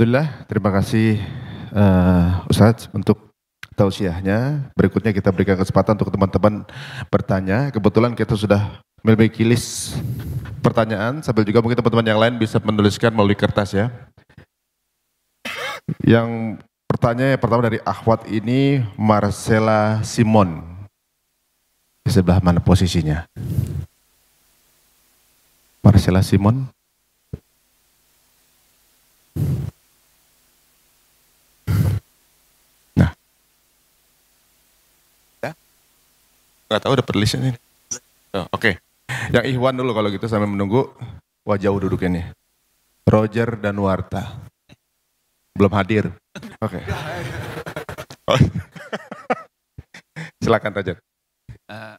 Alhamdulillah, terima kasih uh, Ustadz untuk tausiahnya. Berikutnya kita berikan kesempatan untuk teman-teman bertanya. Kebetulan kita sudah memiliki list pertanyaan, sambil juga mungkin teman-teman yang lain bisa menuliskan melalui kertas ya. Yang pertanyaan yang pertama dari akhwat ini Marcela Simon. Di sebelah mana posisinya? Marcela Simon. Gak tahu udah listnya ini. Oh, Oke. Okay. Yang Ikhwan dulu kalau gitu sambil menunggu. wajah jauh duduk ini. Roger dan Warta. Belum hadir. Oke. Okay. Oh. Silakan Roger. Uh,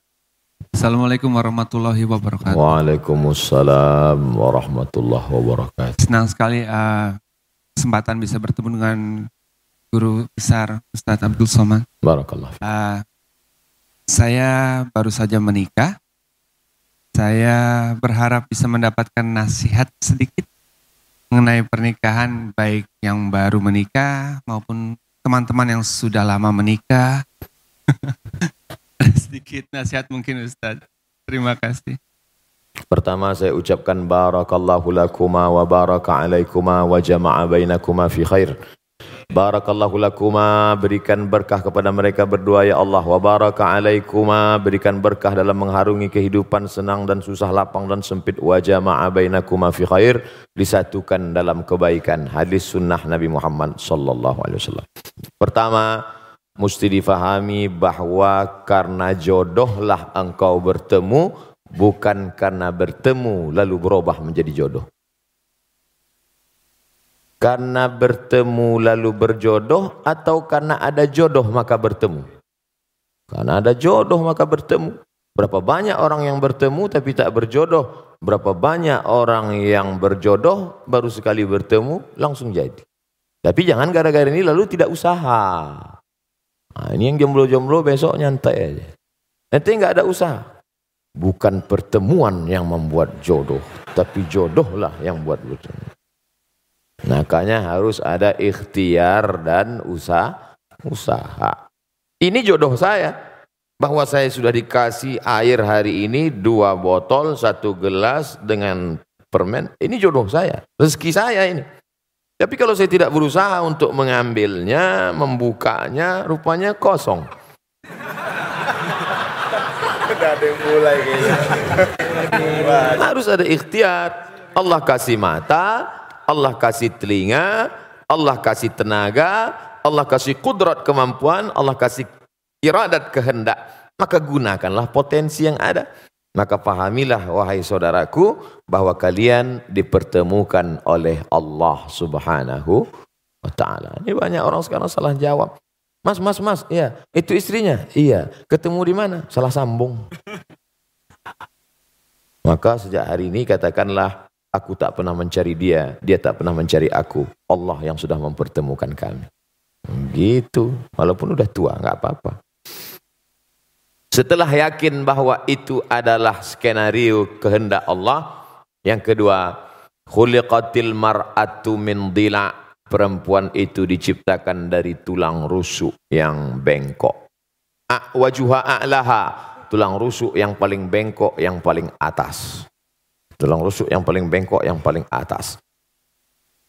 Assalamualaikum warahmatullahi wabarakatuh. Waalaikumsalam warahmatullahi wabarakatuh. Senang sekali uh, kesempatan bisa bertemu dengan guru besar Ustadz Abdul Somad. Barakallah. Uh, saya baru saja menikah. Saya berharap bisa mendapatkan nasihat sedikit mengenai pernikahan baik yang baru menikah maupun teman-teman yang sudah lama menikah. sedikit nasihat mungkin Ustaz. Terima kasih. Pertama saya ucapkan barakallahu lakuma wa baraka alaikuma wa jama'a bainakuma fi khair. Barakallahu lakuma berikan berkah kepada mereka berdua ya Allah wa baraka alaikuma berikan berkah dalam mengharungi kehidupan senang dan susah lapang dan sempit wa jama'a bainakuma fi khair disatukan dalam kebaikan hadis sunnah Nabi Muhammad sallallahu alaihi wasallam. Pertama mesti difahami bahwa karena jodohlah engkau bertemu bukan karena bertemu lalu berubah menjadi jodoh. Karena bertemu lalu berjodoh atau karena ada jodoh maka bertemu? Karena ada jodoh maka bertemu. Berapa banyak orang yang bertemu tapi tak berjodoh? Berapa banyak orang yang berjodoh baru sekali bertemu langsung jadi. Tapi jangan gara-gara ini lalu tidak usaha. Nah, ini yang jomblo-jomblo besok nyantai aja. Nanti nggak ada usaha. Bukan pertemuan yang membuat jodoh, tapi jodohlah yang buat bertemu. Makanya harus ada ikhtiar dan usaha. usaha. Ini jodoh saya. Bahwa saya sudah dikasih air hari ini dua botol, satu gelas dengan permen. Ini jodoh saya. Rezeki saya ini. Tapi kalau saya tidak berusaha untuk mengambilnya, membukanya, rupanya kosong. ada yang mulai Harus ada ikhtiar. Allah kasih mata, Allah kasih telinga, Allah kasih tenaga, Allah kasih kudrat kemampuan, Allah kasih iradat kehendak. Maka gunakanlah potensi yang ada. Maka pahamilah wahai saudaraku bahwa kalian dipertemukan oleh Allah Subhanahu wa taala. Ini banyak orang sekarang salah jawab. Mas, mas, mas, iya, itu istrinya. Iya, ketemu di mana? Salah sambung. Maka sejak hari ini katakanlah Aku tak pernah mencari dia, dia tak pernah mencari aku. Allah yang sudah mempertemukan kami. Gitu, walaupun udah tua, nggak apa-apa. Setelah yakin bahwa itu adalah skenario kehendak Allah, yang kedua, khuliqatil mar'atu min dila. Perempuan itu diciptakan dari tulang rusuk yang bengkok. Wajuha a'laha, tulang rusuk yang paling bengkok, yang paling atas. Tulang rusuk yang paling bengkok, yang paling atas.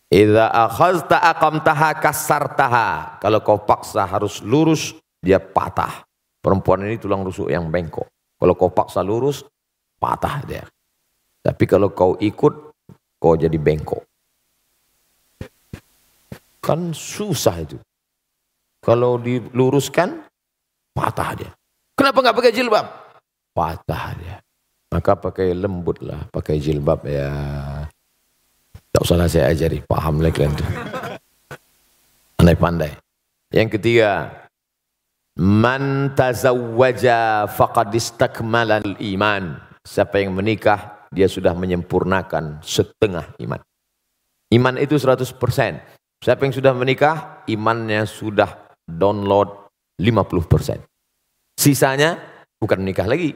Idza akhazta aqamtaha kasartaha. Kalau kau paksa harus lurus, dia patah. Perempuan ini tulang rusuk yang bengkok. Kalau kau paksa lurus, patah dia. Tapi kalau kau ikut, kau jadi bengkok. Kan susah itu. Kalau diluruskan, patah dia. Kenapa nggak pakai jilbab? Patah dia. Maka pakai lembut lah, pakai jilbab ya. Tak usahlah saya ajari, paham lah kalian tu. Pandai-pandai. Yang ketiga, man tazawwaja faqad iman. Siapa yang menikah, dia sudah menyempurnakan setengah iman. Iman itu 100%. Siapa yang sudah menikah, imannya sudah download 50%. Sisanya bukan menikah lagi.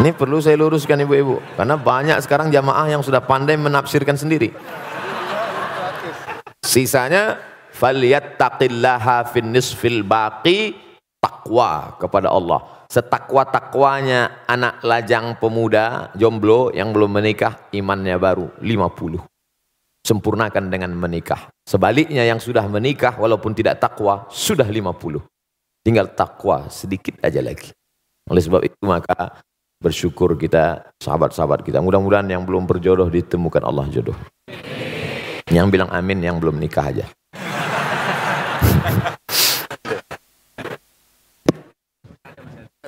Ini perlu saya luruskan ibu-ibu. Karena banyak sekarang jamaah yang sudah pandai menafsirkan sendiri. Sisanya falyattaqillaha fin nisfil baqi takwa kepada Allah. Setakwa-takwanya anak lajang pemuda jomblo yang belum menikah imannya baru 50. Sempurnakan dengan menikah. Sebaliknya yang sudah menikah walaupun tidak takwa sudah 50. Tinggal takwa sedikit aja lagi. Oleh sebab itu maka bersyukur kita sahabat-sahabat kita. Mudah-mudahan yang belum berjodoh ditemukan Allah jodoh. Yang bilang amin yang belum nikah aja.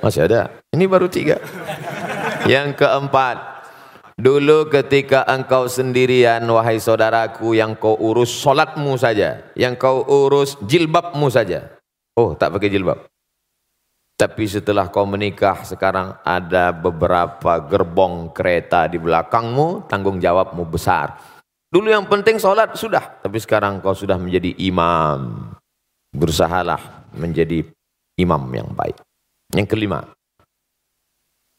Masih ada. Ini baru tiga. Yang keempat. Dulu ketika engkau sendirian, wahai saudaraku, yang kau urus solatmu saja. Yang kau urus jilbabmu saja. Oh, tak pakai jilbab. Tapi setelah kau menikah, sekarang ada beberapa gerbong kereta di belakangmu, tanggung jawabmu besar. Dulu yang penting solat sudah, tapi sekarang kau sudah menjadi imam. Berusahalah menjadi imam yang baik. Yang kelima,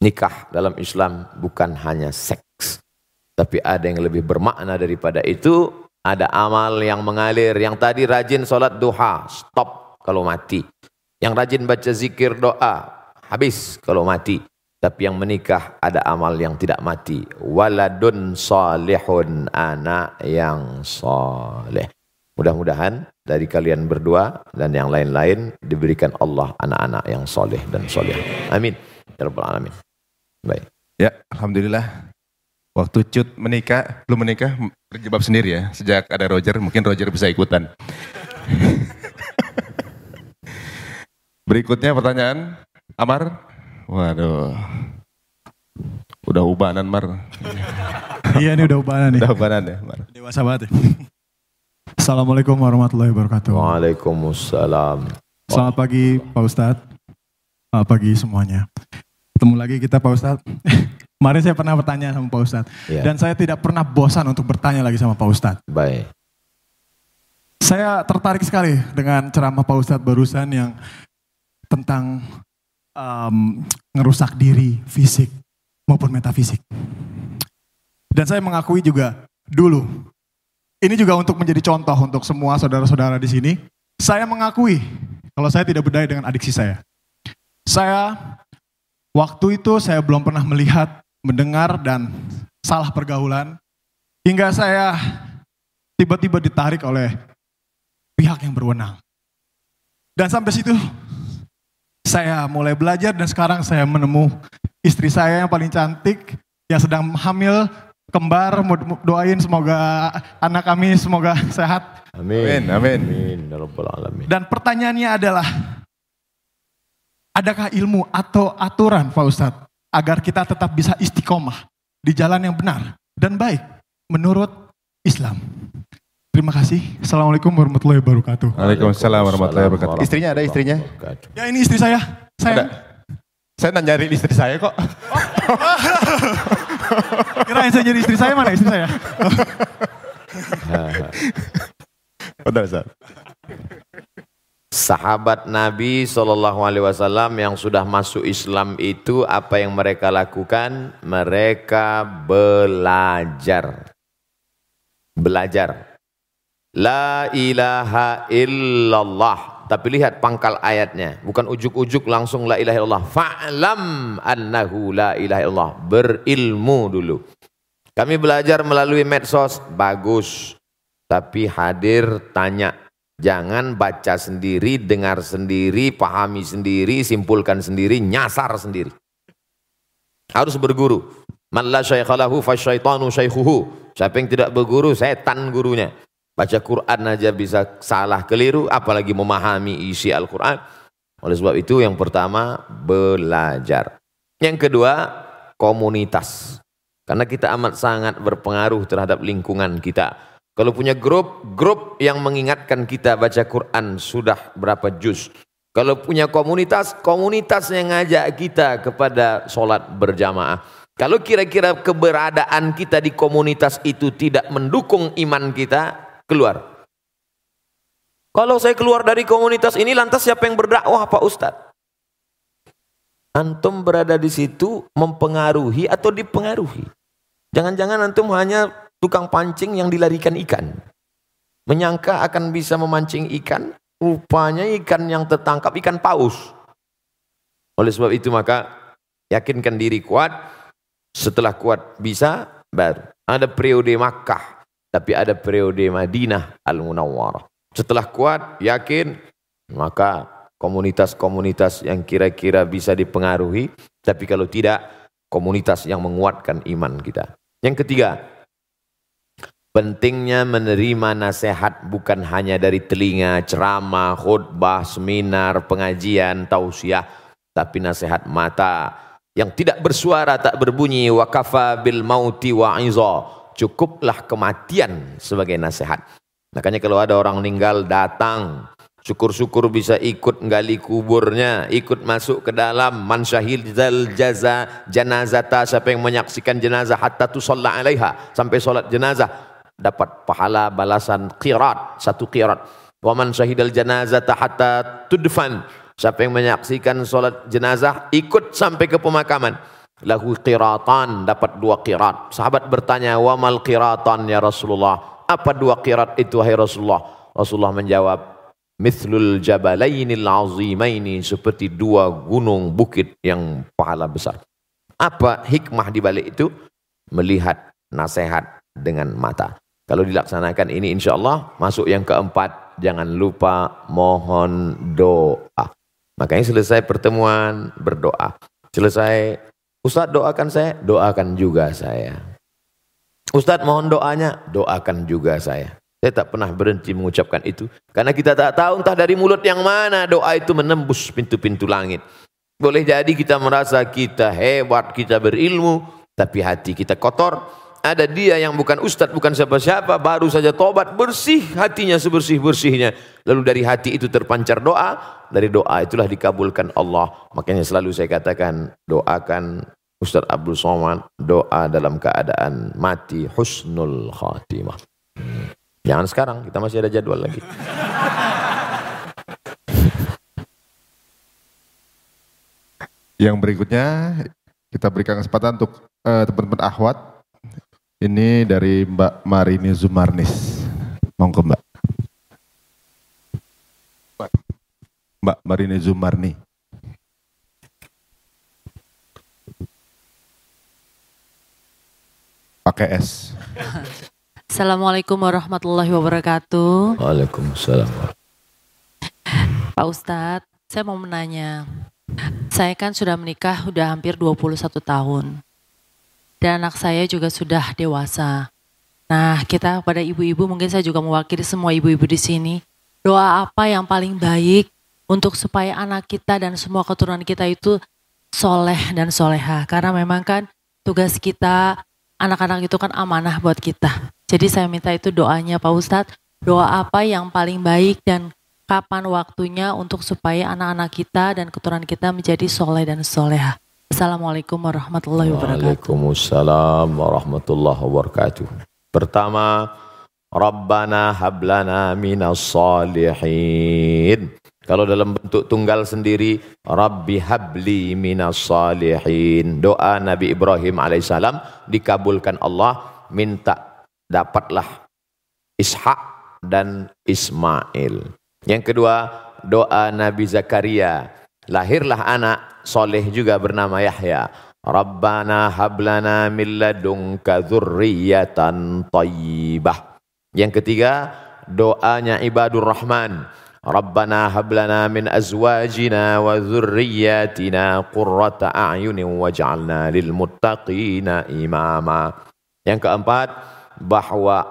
nikah dalam Islam bukan hanya seks, tapi ada yang lebih bermakna daripada itu. Ada amal yang mengalir, yang tadi rajin solat duha, stop kalau mati. Yang rajin baca zikir doa, habis kalau mati. Tapi yang menikah ada amal yang tidak mati. Waladun salihun anak yang soleh. Mudah-mudahan dari kalian berdua dan yang lain-lain diberikan Allah anak-anak yang soleh dan soleh. Amin. Ya Rabbal Alamin. Baik. Ya, Alhamdulillah. Waktu Cut menikah, belum menikah, berjebab sendiri ya. Sejak ada Roger, mungkin Roger bisa ikutan. Berikutnya pertanyaan, Amar. Waduh. Udah ubanan, Mar. iya ini udah ubanan nih. Udah ubanan ya, Mar. Dewasa banget ya. Assalamualaikum warahmatullahi wabarakatuh. Waalaikumsalam. Selamat pagi Pak Ustadz. Selamat pagi semuanya. Ketemu lagi kita Pak Ustadz. Kemarin saya pernah bertanya sama Pak Ustadz. Ya. Dan saya tidak pernah bosan untuk bertanya lagi sama Pak Ustadz. Baik. Saya tertarik sekali dengan ceramah Pak Ustadz barusan yang tentang um, ngerusak diri fisik maupun metafisik. Dan saya mengakui juga dulu, ini juga untuk menjadi contoh untuk semua saudara-saudara di sini. Saya mengakui kalau saya tidak berdaya dengan adiksi saya. Saya waktu itu saya belum pernah melihat, mendengar dan salah pergaulan hingga saya tiba-tiba ditarik oleh pihak yang berwenang. Dan sampai situ saya mulai belajar dan sekarang saya menemu istri saya yang paling cantik yang sedang hamil kembar doain semoga anak kami semoga sehat Amin. Amin, amin. Amin. Ya dan pertanyaannya adalah adakah ilmu atau aturan Pak Ustadz agar kita tetap bisa istiqomah di jalan yang benar dan baik menurut Islam Terima kasih. Assalamualaikum warahmatullahi wabarakatuh. Waalaikumsalam warahmatullahi wabarakatuh. Istrinya ada istrinya? Ya ini istri saya. Saya Saya nanyarin istri saya kok. kirain saya jadi istri saya mana istri saya? Benar, Ustaz. Sahabat Nabi Shallallahu Alaihi Wasallam yang sudah masuk Islam itu apa yang mereka lakukan? Mereka belajar, belajar. La ilaha illallah. Tapi lihat pangkal ayatnya, bukan ujuk-ujuk langsung la ilaha illallah. Fa'lam annahu la ilaha illallah. Berilmu dulu. Kami belajar melalui medsos, bagus. Tapi hadir tanya Jangan baca sendiri, dengar sendiri, pahami sendiri, simpulkan sendiri, nyasar sendiri. Harus berguru. Man la syaikhalahu fasyaitanu syaikhuhu. Siapa yang tidak berguru, setan gurunya. Baca Quran aja bisa salah keliru, apalagi memahami isi Al-Quran. Oleh sebab itu yang pertama, belajar. Yang kedua, komunitas. Karena kita amat sangat berpengaruh terhadap lingkungan kita. Kalau punya grup, grup yang mengingatkan kita baca Quran sudah berapa juz. Kalau punya komunitas, komunitas yang ngajak kita kepada sholat berjamaah. Kalau kira-kira keberadaan kita di komunitas itu tidak mendukung iman kita, keluar. Kalau saya keluar dari komunitas ini lantas siapa yang berdakwah Pak Ustadz? Antum berada di situ mempengaruhi atau dipengaruhi. Jangan-jangan antum hanya tukang pancing yang dilarikan ikan. Menyangka akan bisa memancing ikan, rupanya ikan yang tertangkap ikan paus. Oleh sebab itu maka yakinkan diri kuat, setelah kuat bisa baru. Ada periode Makkah, tapi ada periode Madinah Al-Munawwarah. Setelah kuat, yakin, maka komunitas-komunitas yang kira-kira bisa dipengaruhi, tapi kalau tidak, komunitas yang menguatkan iman kita. Yang ketiga, pentingnya menerima nasihat bukan hanya dari telinga, ceramah, khutbah, seminar, pengajian, tausiah, tapi nasihat mata yang tidak bersuara, tak berbunyi, wakafa bil mauti wa'iza. Cukuplah kematian sebagai nasihat. Makanya kalau ada orang meninggal datang, Syukur-syukur bisa ikut gali kuburnya, ikut masuk ke dalam man syahidal jaza janazata siapa yang menyaksikan jenazah hatta tusalla alaiha sampai solat jenazah dapat pahala balasan qirat satu qirat. Wa man syahidal janazata hatta tudfan siapa yang menyaksikan solat jenazah ikut sampai ke pemakaman lahu qiratan dapat dua qirat. Sahabat bertanya wa mal qiratan ya Rasulullah? Apa dua qirat itu hai Rasulullah? Rasulullah menjawab mithlul jabalainil azimaini seperti dua gunung bukit yang pahala besar. Apa hikmah di balik itu? Melihat nasihat dengan mata. Kalau dilaksanakan ini insya Allah masuk yang keempat jangan lupa mohon doa. Makanya selesai pertemuan berdoa. Selesai Ustadz doakan saya, doakan juga saya. Ustadz mohon doanya, doakan juga saya. Saya tak pernah berhenti mengucapkan itu. Karena kita tak tahu entah dari mulut yang mana doa itu menembus pintu-pintu langit. Boleh jadi kita merasa kita hebat, kita berilmu, tapi hati kita kotor. Ada dia yang bukan ustadz, bukan siapa-siapa, baru saja tobat, bersih hatinya sebersih-bersihnya. Lalu dari hati itu terpancar doa, dari doa itulah dikabulkan Allah. Makanya selalu saya katakan, doakan Ustadz Abdul Somad, doa dalam keadaan mati husnul khatimah. Jangan sekarang, kita masih ada jadwal lagi. Yang berikutnya kita berikan kesempatan untuk uh, teman-teman Ahwat. Ini dari Mbak Marini Zumarnis. Monggo Mbak. Mbak Marini Zumarni. Pakai S. Assalamualaikum warahmatullahi wabarakatuh. Waalaikumsalam. Pak Ustadz, saya mau menanya. Saya kan sudah menikah sudah hampir 21 tahun. Dan anak saya juga sudah dewasa. Nah, kita pada ibu-ibu, mungkin saya juga mewakili semua ibu-ibu di sini. Doa apa yang paling baik untuk supaya anak kita dan semua keturunan kita itu soleh dan soleha. Karena memang kan tugas kita, anak-anak itu kan amanah buat kita. Jadi saya minta itu doanya Pak Ustadz, doa apa yang paling baik dan kapan waktunya untuk supaya anak-anak kita dan keturunan kita menjadi soleh dan soleha. Assalamualaikum warahmatullahi wabarakatuh. Waalaikumsalam warahmatullahi wabarakatuh. Pertama, Rabbana hablana minas salihin. Kalau dalam bentuk tunggal sendiri, Rabbi habli minas salihin. Doa Nabi Ibrahim alaihissalam dikabulkan Allah minta dapatlah Ishak dan Ismail. Yang kedua, doa Nabi Zakaria. Lahirlah anak soleh juga bernama Yahya. Rabbana hablana min ladunka dzurriyyatan thayyibah. Yang ketiga, doanya ibadur rahman. Rabbana hablana min azwajina wa dzurriyyatina qurrata a'yunin waj'alna lil muttaqina imama. Yang keempat, bahwa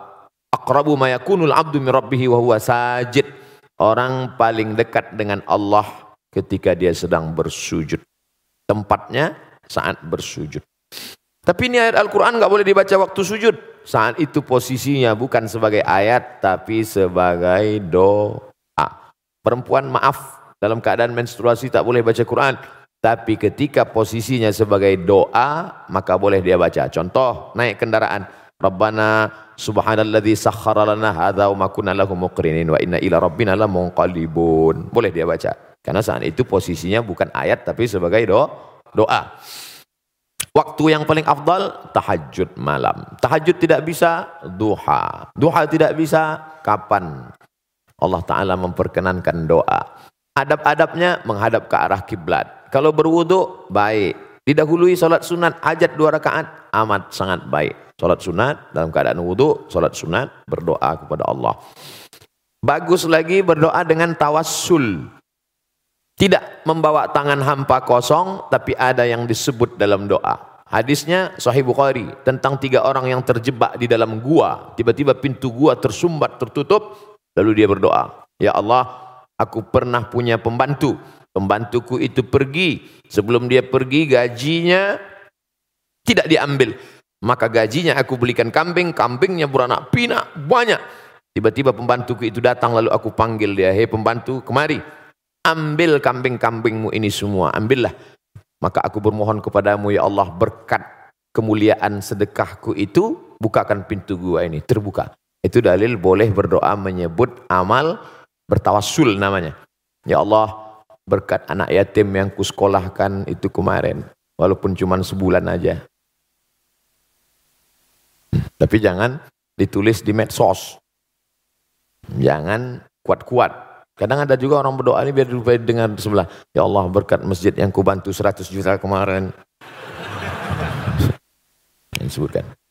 aqrabu ma yakunul abdu min rabbih wa huwa sajid. Orang paling dekat dengan Allah ketika dia sedang bersujud. Tempatnya saat bersujud. Tapi ini ayat Al-Quran nggak boleh dibaca waktu sujud. Saat itu posisinya bukan sebagai ayat, tapi sebagai doa. Perempuan maaf, dalam keadaan menstruasi tak boleh baca Quran. Tapi ketika posisinya sebagai doa, maka boleh dia baca. Contoh, naik kendaraan Rabbana subhanalladzi sakhkhara lana hadza wa ma kunna lahu muqrinin wa inna ila rabbina lamunqalibun. Boleh dia baca. Karena saat itu posisinya bukan ayat tapi sebagai do doa. Waktu yang paling afdal tahajud malam. Tahajud tidak bisa duha. Duha tidak bisa kapan Allah taala memperkenankan doa. Adab-adabnya menghadap ke arah kiblat. Kalau berwudu baik. Didahului salat sunat hajat dua rakaat amat sangat baik. Salat sunat dalam keadaan wudu, salat sunat berdoa kepada Allah. Bagus lagi berdoa dengan tawassul. Tidak membawa tangan hampa kosong, tapi ada yang disebut dalam doa. Hadisnya Sahih Bukhari tentang tiga orang yang terjebak di dalam gua. Tiba-tiba pintu gua tersumbat, tertutup. Lalu dia berdoa, Ya Allah, aku pernah punya pembantu. Pembantuku itu pergi. Sebelum dia pergi, gajinya tidak diambil. Maka gajinya aku belikan kambing, kambingnya beranak pinak, banyak. Tiba-tiba pembantuku itu datang, lalu aku panggil dia, Hei pembantu, kemari ambil kambing-kambingmu ini semua, ambillah. Maka aku bermohon kepadamu ya Allah berkat kemuliaan sedekahku itu, bukakan pintu gua ini, terbuka. Itu dalil boleh berdoa menyebut amal bertawassul namanya. Ya Allah, berkat anak yatim yang kusekolahkan itu kemarin, walaupun cuma sebulan aja. Tapi jangan ditulis di medsos. Jangan kuat-kuat. Kadang ada juga orang berdoa ini biar lupa dengar di sebelah. Ya Allah berkat masjid yang kubantu 100 juta kemarin. yang disebutkan.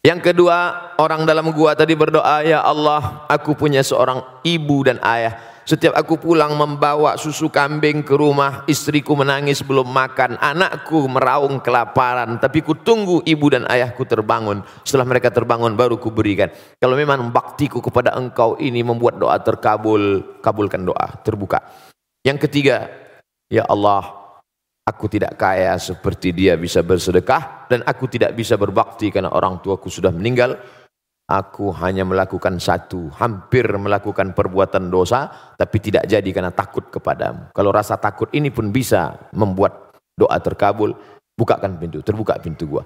Yang kedua, orang dalam gua tadi berdoa, Ya Allah, aku punya seorang ibu dan ayah setiap aku pulang membawa susu kambing ke rumah, istriku menangis belum makan, anakku meraung kelaparan, tapi ku tunggu ibu dan ayahku terbangun. Setelah mereka terbangun baru ku berikan. Kalau memang baktiku kepada engkau ini membuat doa terkabul, kabulkan doa, terbuka. Yang ketiga, ya Allah, aku tidak kaya seperti dia bisa bersedekah dan aku tidak bisa berbakti karena orang tuaku sudah meninggal Aku hanya melakukan satu, hampir melakukan perbuatan dosa, tapi tidak jadi karena takut kepadamu. Kalau rasa takut ini pun bisa membuat doa terkabul, bukakan pintu, terbuka pintu gua.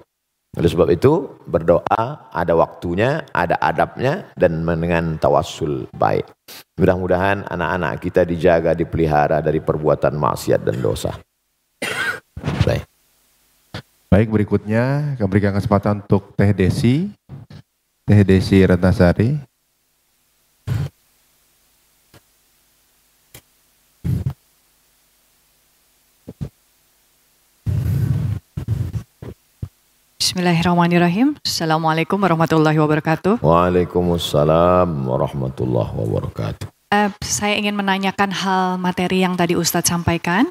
Oleh sebab itu, berdoa ada waktunya, ada adabnya, dan dengan tawassul baik. Mudah-mudahan anak-anak kita dijaga, dipelihara dari perbuatan maksiat dan dosa. Baik. Berikutnya kami berikan kesempatan untuk Teh Desi Teh Desi Ratnasari. Bismillahirrahmanirrahim. Assalamualaikum warahmatullahi wabarakatuh. Waalaikumsalam warahmatullahi wabarakatuh. Uh, saya ingin menanyakan hal materi yang tadi Ustadz sampaikan.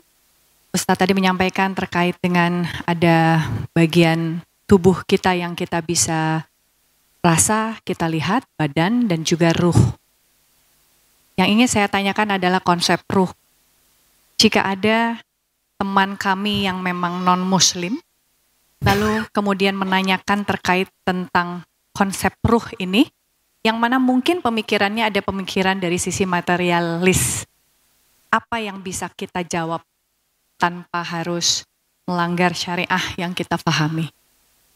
Ustadz tadi menyampaikan terkait dengan ada bagian tubuh kita yang kita bisa rasa kita lihat, badan, dan juga ruh. Yang ingin saya tanyakan adalah konsep ruh. Jika ada teman kami yang memang non-muslim, lalu kemudian menanyakan terkait tentang konsep ruh ini, yang mana mungkin pemikirannya ada pemikiran dari sisi materialis. Apa yang bisa kita jawab tanpa harus melanggar syariah yang kita pahami?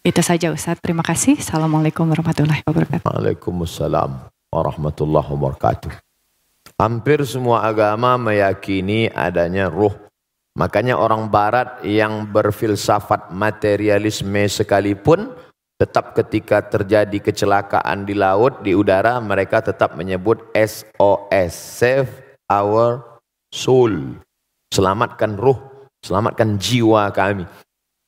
Itu saja Ustaz. Terima kasih. Assalamualaikum warahmatullahi wabarakatuh. Waalaikumsalam warahmatullahi wabarakatuh. Hampir semua agama meyakini adanya ruh. Makanya orang barat yang berfilsafat materialisme sekalipun tetap ketika terjadi kecelakaan di laut, di udara, mereka tetap menyebut SOS, save our soul. Selamatkan ruh, selamatkan jiwa kami.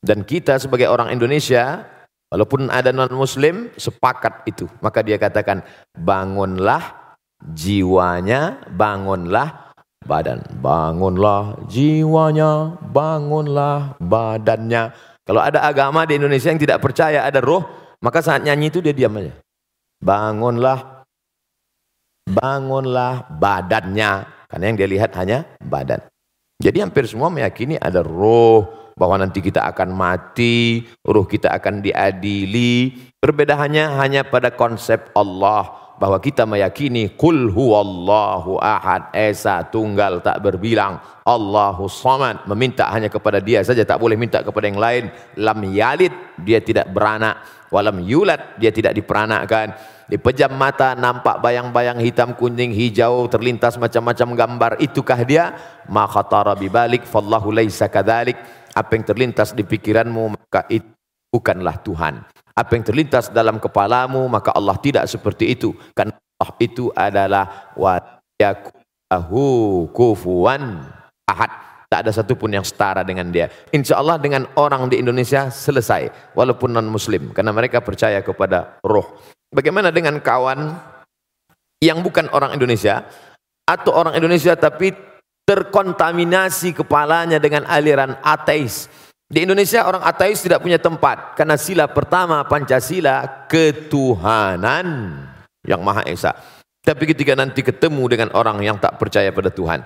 Dan kita sebagai orang Indonesia, walaupun ada non-muslim, sepakat itu. Maka dia katakan, bangunlah jiwanya, bangunlah badan. Bangunlah jiwanya, bangunlah badannya. Kalau ada agama di Indonesia yang tidak percaya ada roh, maka saat nyanyi itu dia diam aja. Bangunlah, bangunlah badannya. Karena yang dia lihat hanya badan. Jadi hampir semua meyakini ada roh, bahwa nanti kita akan mati, ruh kita akan diadili. Perbedaannya hanya pada konsep Allah bahwa kita meyakini kul huwallahu ahad. Esa tunggal tak berbilang Allahu samad. Meminta hanya kepada dia saja tak boleh minta kepada yang lain. Lam yalid dia tidak beranak walam yulad dia tidak diperanakkan. Dipejam mata nampak bayang-bayang hitam kuning hijau terlintas macam-macam gambar. Itukah dia? Ma khatara bibalik fallahu laisa kadzalik. Apa yang terlintas di pikiranmu maka itu bukanlah Tuhan. Apa yang terlintas dalam kepalamu maka Allah tidak seperti itu. Karena Allah itu adalah wa yakulahu kufuwan ahad tak ada satupun yang setara dengan dia. Insya Allah dengan orang di Indonesia selesai walaupun non muslim karena mereka percaya kepada roh. Bagaimana dengan kawan yang bukan orang Indonesia atau orang Indonesia tapi terkontaminasi kepalanya dengan aliran ateis? Di Indonesia orang ateis tidak punya tempat karena sila pertama Pancasila ketuhanan yang Maha Esa. Tapi ketika nanti ketemu dengan orang yang tak percaya pada Tuhan,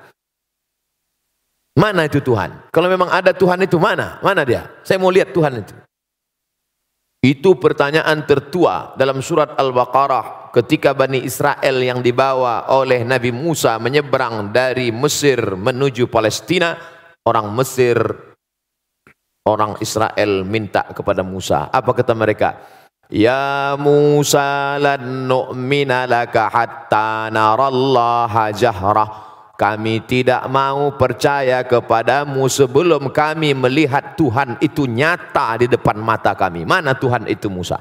mana itu Tuhan? Kalau memang ada Tuhan itu mana? Mana dia? Saya mau lihat Tuhan itu. Itu pertanyaan tertua dalam surat Al-Baqarah ketika Bani Israel yang dibawa oleh Nabi Musa menyeberang dari Mesir menuju Palestina, orang Mesir orang Israel minta kepada Musa. Apa kata mereka? Ya Musa lan nu'mina laka hatta narallaha jahrah. Kami tidak mau percaya kepadamu sebelum kami melihat Tuhan itu nyata di depan mata kami. Mana Tuhan itu Musa?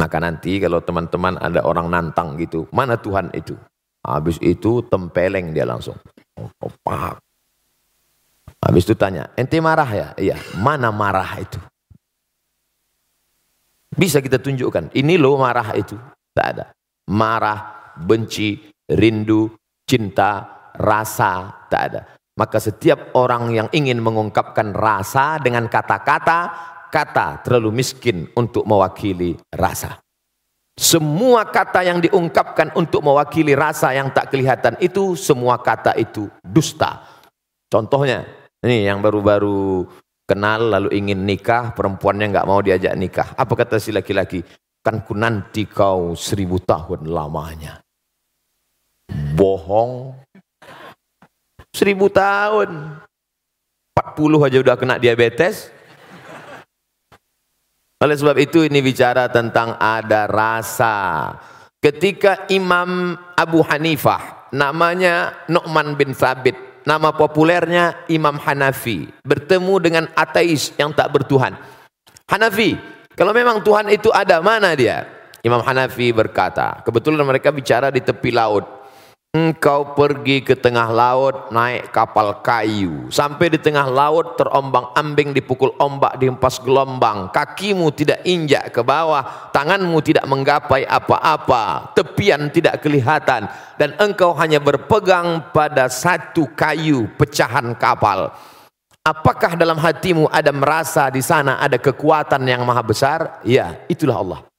Maka nanti kalau teman-teman ada orang nantang gitu, mana Tuhan itu? Habis itu tempeleng dia langsung. Oh, pak, Habis itu tanya, ente marah ya? Iya, mana marah itu? Bisa kita tunjukkan, ini loh marah itu. Tak ada. Marah, benci, rindu, cinta, rasa, tak ada. Maka setiap orang yang ingin mengungkapkan rasa dengan kata-kata, kata terlalu miskin untuk mewakili rasa. Semua kata yang diungkapkan untuk mewakili rasa yang tak kelihatan itu, semua kata itu dusta. Contohnya, ini yang baru-baru kenal lalu ingin nikah, perempuannya nggak mau diajak nikah. Apa kata si laki-laki? Kan ku nanti kau seribu tahun lamanya. Bohong. Seribu tahun. 40 aja udah kena diabetes. Oleh sebab itu ini bicara tentang ada rasa. Ketika Imam Abu Hanifah namanya Nu'man bin Thabit nama populernya Imam Hanafi, bertemu dengan ateis yang tak bertuhan. Hanafi, kalau memang Tuhan itu ada, mana dia? Imam Hanafi berkata, kebetulan mereka bicara di tepi laut. Engkau pergi ke tengah laut naik kapal kayu. Sampai di tengah laut terombang ambing dipukul ombak dihempas gelombang. Kakimu tidak injak ke bawah. Tanganmu tidak menggapai apa-apa. Tepian tidak kelihatan. Dan engkau hanya berpegang pada satu kayu pecahan kapal. Apakah dalam hatimu ada merasa di sana ada kekuatan yang maha besar? Ya, itulah Allah.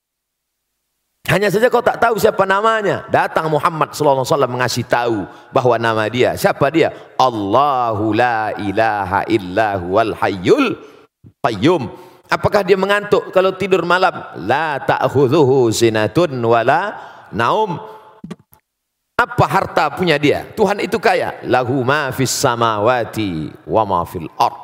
Hanya saja kau tak tahu siapa namanya. Datang Muhammad sallallahu alaihi wasallam mengasih tahu bahwa nama dia. Siapa dia? Allahu la ilaha illa huwal hayyul qayyum. Apakah dia mengantuk kalau tidur malam? La ta'khudhuhu sinatun wala naum. Apa harta punya dia? Tuhan itu kaya. Lahu ma fis samawati wa ma fil ard.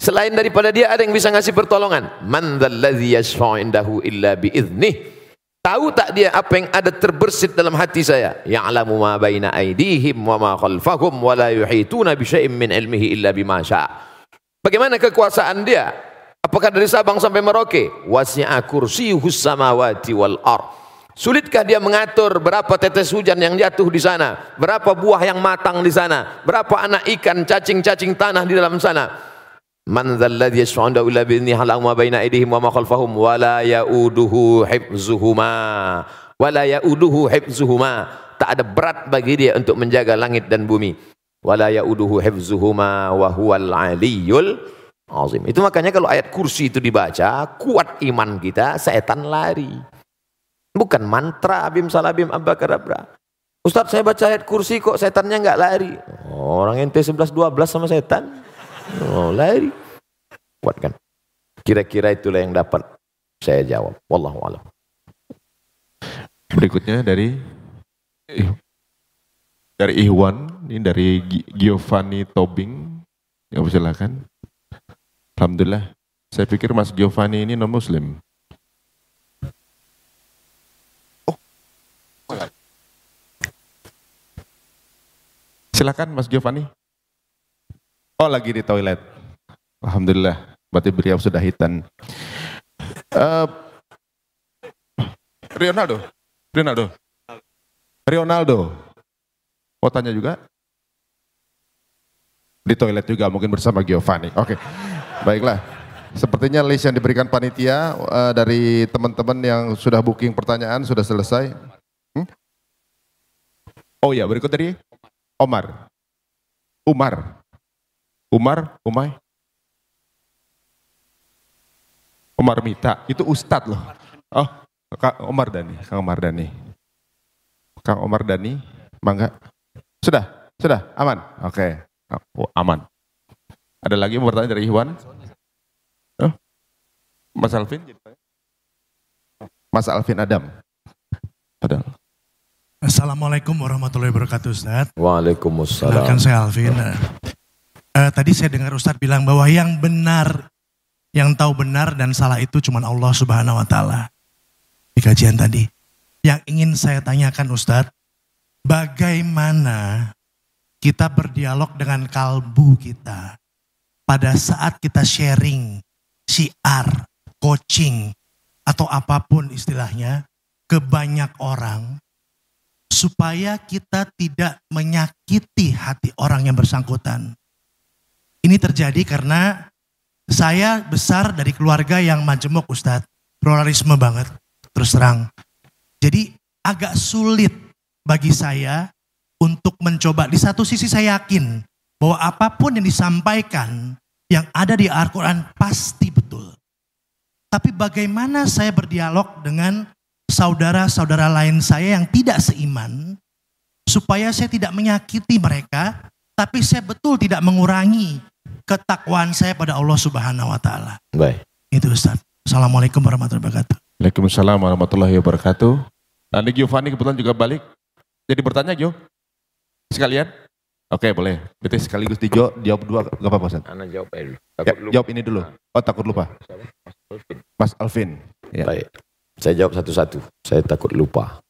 Selain daripada dia ada yang bisa ngasih pertolongan. Man dzalladzi yashfa'u indahu illa bi idznih. Tahu tak dia apa yang ada terbersit dalam hati saya? Ya'lamu ma baina aydihim wa ma khalfahum wa la yuhituna bi syai'in min ilmihi illa bima syaa. Bagaimana kekuasaan dia? Apakah dari Sabang sampai Merauke? Wasi'a kursiyuhus samawati wal ard. Sulitkah dia mengatur berapa tetes hujan yang jatuh di sana? Berapa buah yang matang di sana? Berapa anak ikan, cacing-cacing tanah di dalam sana? Man dzalladzi yashfa'u illa bi'idznihi halamu ma baina aydihim wa ma khalfahum? Wa la ya'uduhu hifzuhuma. Wa la ya'uduhu hifzuhuma. Tak ada berat bagi dia untuk menjaga langit dan bumi. Wa la ya'uduhu hifzuhuma wa huwal aliyyul azim. Itu makanya kalau ayat kursi itu dibaca kuat iman kita setan lari. Bukan mantra abim salabim abakadabra Ustaz saya baca ayat kursi kok setannya enggak lari? Orang ente 11 12 sama setan. Oh, lari. Kuat kan? Kira-kira itulah yang dapat saya jawab. Wallahu a'lam. Berikutnya dari dari Ikhwan, ini dari Giovanni Tobing. Ya silakan. Alhamdulillah. Saya pikir Mas Giovanni ini non Muslim. Oh. Silakan Mas Giovanni. Oh lagi di toilet. Alhamdulillah. Berarti beliau sudah hitan. Uh, Ronaldo. Ronaldo. Ronaldo. Mau tanya juga? Di toilet juga mungkin bersama Giovanni. Oke. Okay. Baiklah. Sepertinya list yang diberikan panitia uh, dari teman-teman yang sudah booking pertanyaan sudah selesai. Hmm? Oh ya, berikut dari Omar. Umar. Umar, Umay. Omar Mita, itu Ustadz loh. Oh, Kak Omar Dani, Kang Omar Dani. Kang Omar Dani, mangga. Sudah, sudah, aman. Oke, okay. oh, aman. Ada lagi mau bertanya dari Iwan? Oh. Mas Alvin? Mas Alvin Adam. Ada. Assalamualaikum warahmatullahi wabarakatuh Ustaz. Waalaikumsalam. Silakan saya Alvin. Uh, tadi saya dengar Ustadz bilang bahwa yang benar yang tahu benar dan salah itu cuma Allah Subhanahu wa taala. Di kajian tadi. Yang ingin saya tanyakan Ustadz, bagaimana kita berdialog dengan kalbu kita pada saat kita sharing, syiar, coaching, atau apa pun istilahnya ke banyak orang supaya kita tidak menyakiti hati orang yang bersangkutan. Ini terjadi karena saya besar dari keluarga yang majemuk Ustadz. Pluralisme banget, terus terang. Jadi agak sulit bagi saya untuk mencoba. Di satu sisi saya yakin bahwa apa pun yang disampaikan yang ada di Al-Quran pasti betul. Tapi bagaimana saya berdialog dengan saudara-saudara lain saya yang tidak seiman, supaya saya tidak menyakiti mereka, tapi saya betul tidak mengurangi ketakwaan saya pada Allah Subhanahu wa taala. Baik. Itu Ustaz. Assalamualaikum warahmatullahi wabarakatuh. Waalaikumsalam warahmatullahi wabarakatuh. Nanti Giovanni kebetulan juga balik. Jadi bertanya Gio? Sekalian? Oke boleh. Berarti sekaligus dijawab jawab dua gak apa-apa Ustaz? Anda jawab aja dulu. ya, Jawab ini dulu. Oh takut lupa. Mas Alvin. Mas Alvin. Ya. Baik. Saya jawab satu-satu. Saya takut lupa.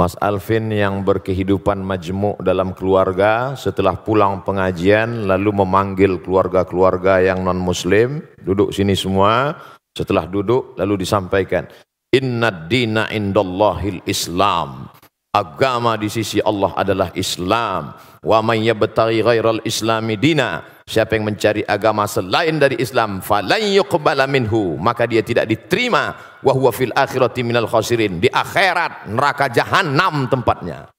Mas Alvin yang berkehidupan majmuk dalam keluarga setelah pulang pengajian lalu memanggil keluarga-keluarga yang non muslim duduk sini semua. Setelah duduk lalu disampaikan inna dina indallahil islam agama di sisi Allah adalah Islam wa man yabtaghi ghairal islami dina Siapa yang mencari agama selain dari Islam, falan yuqbala minhu, maka dia tidak diterima. Wa huwa fil akhirati minal khasirin. Di akhirat neraka jahanam tempatnya.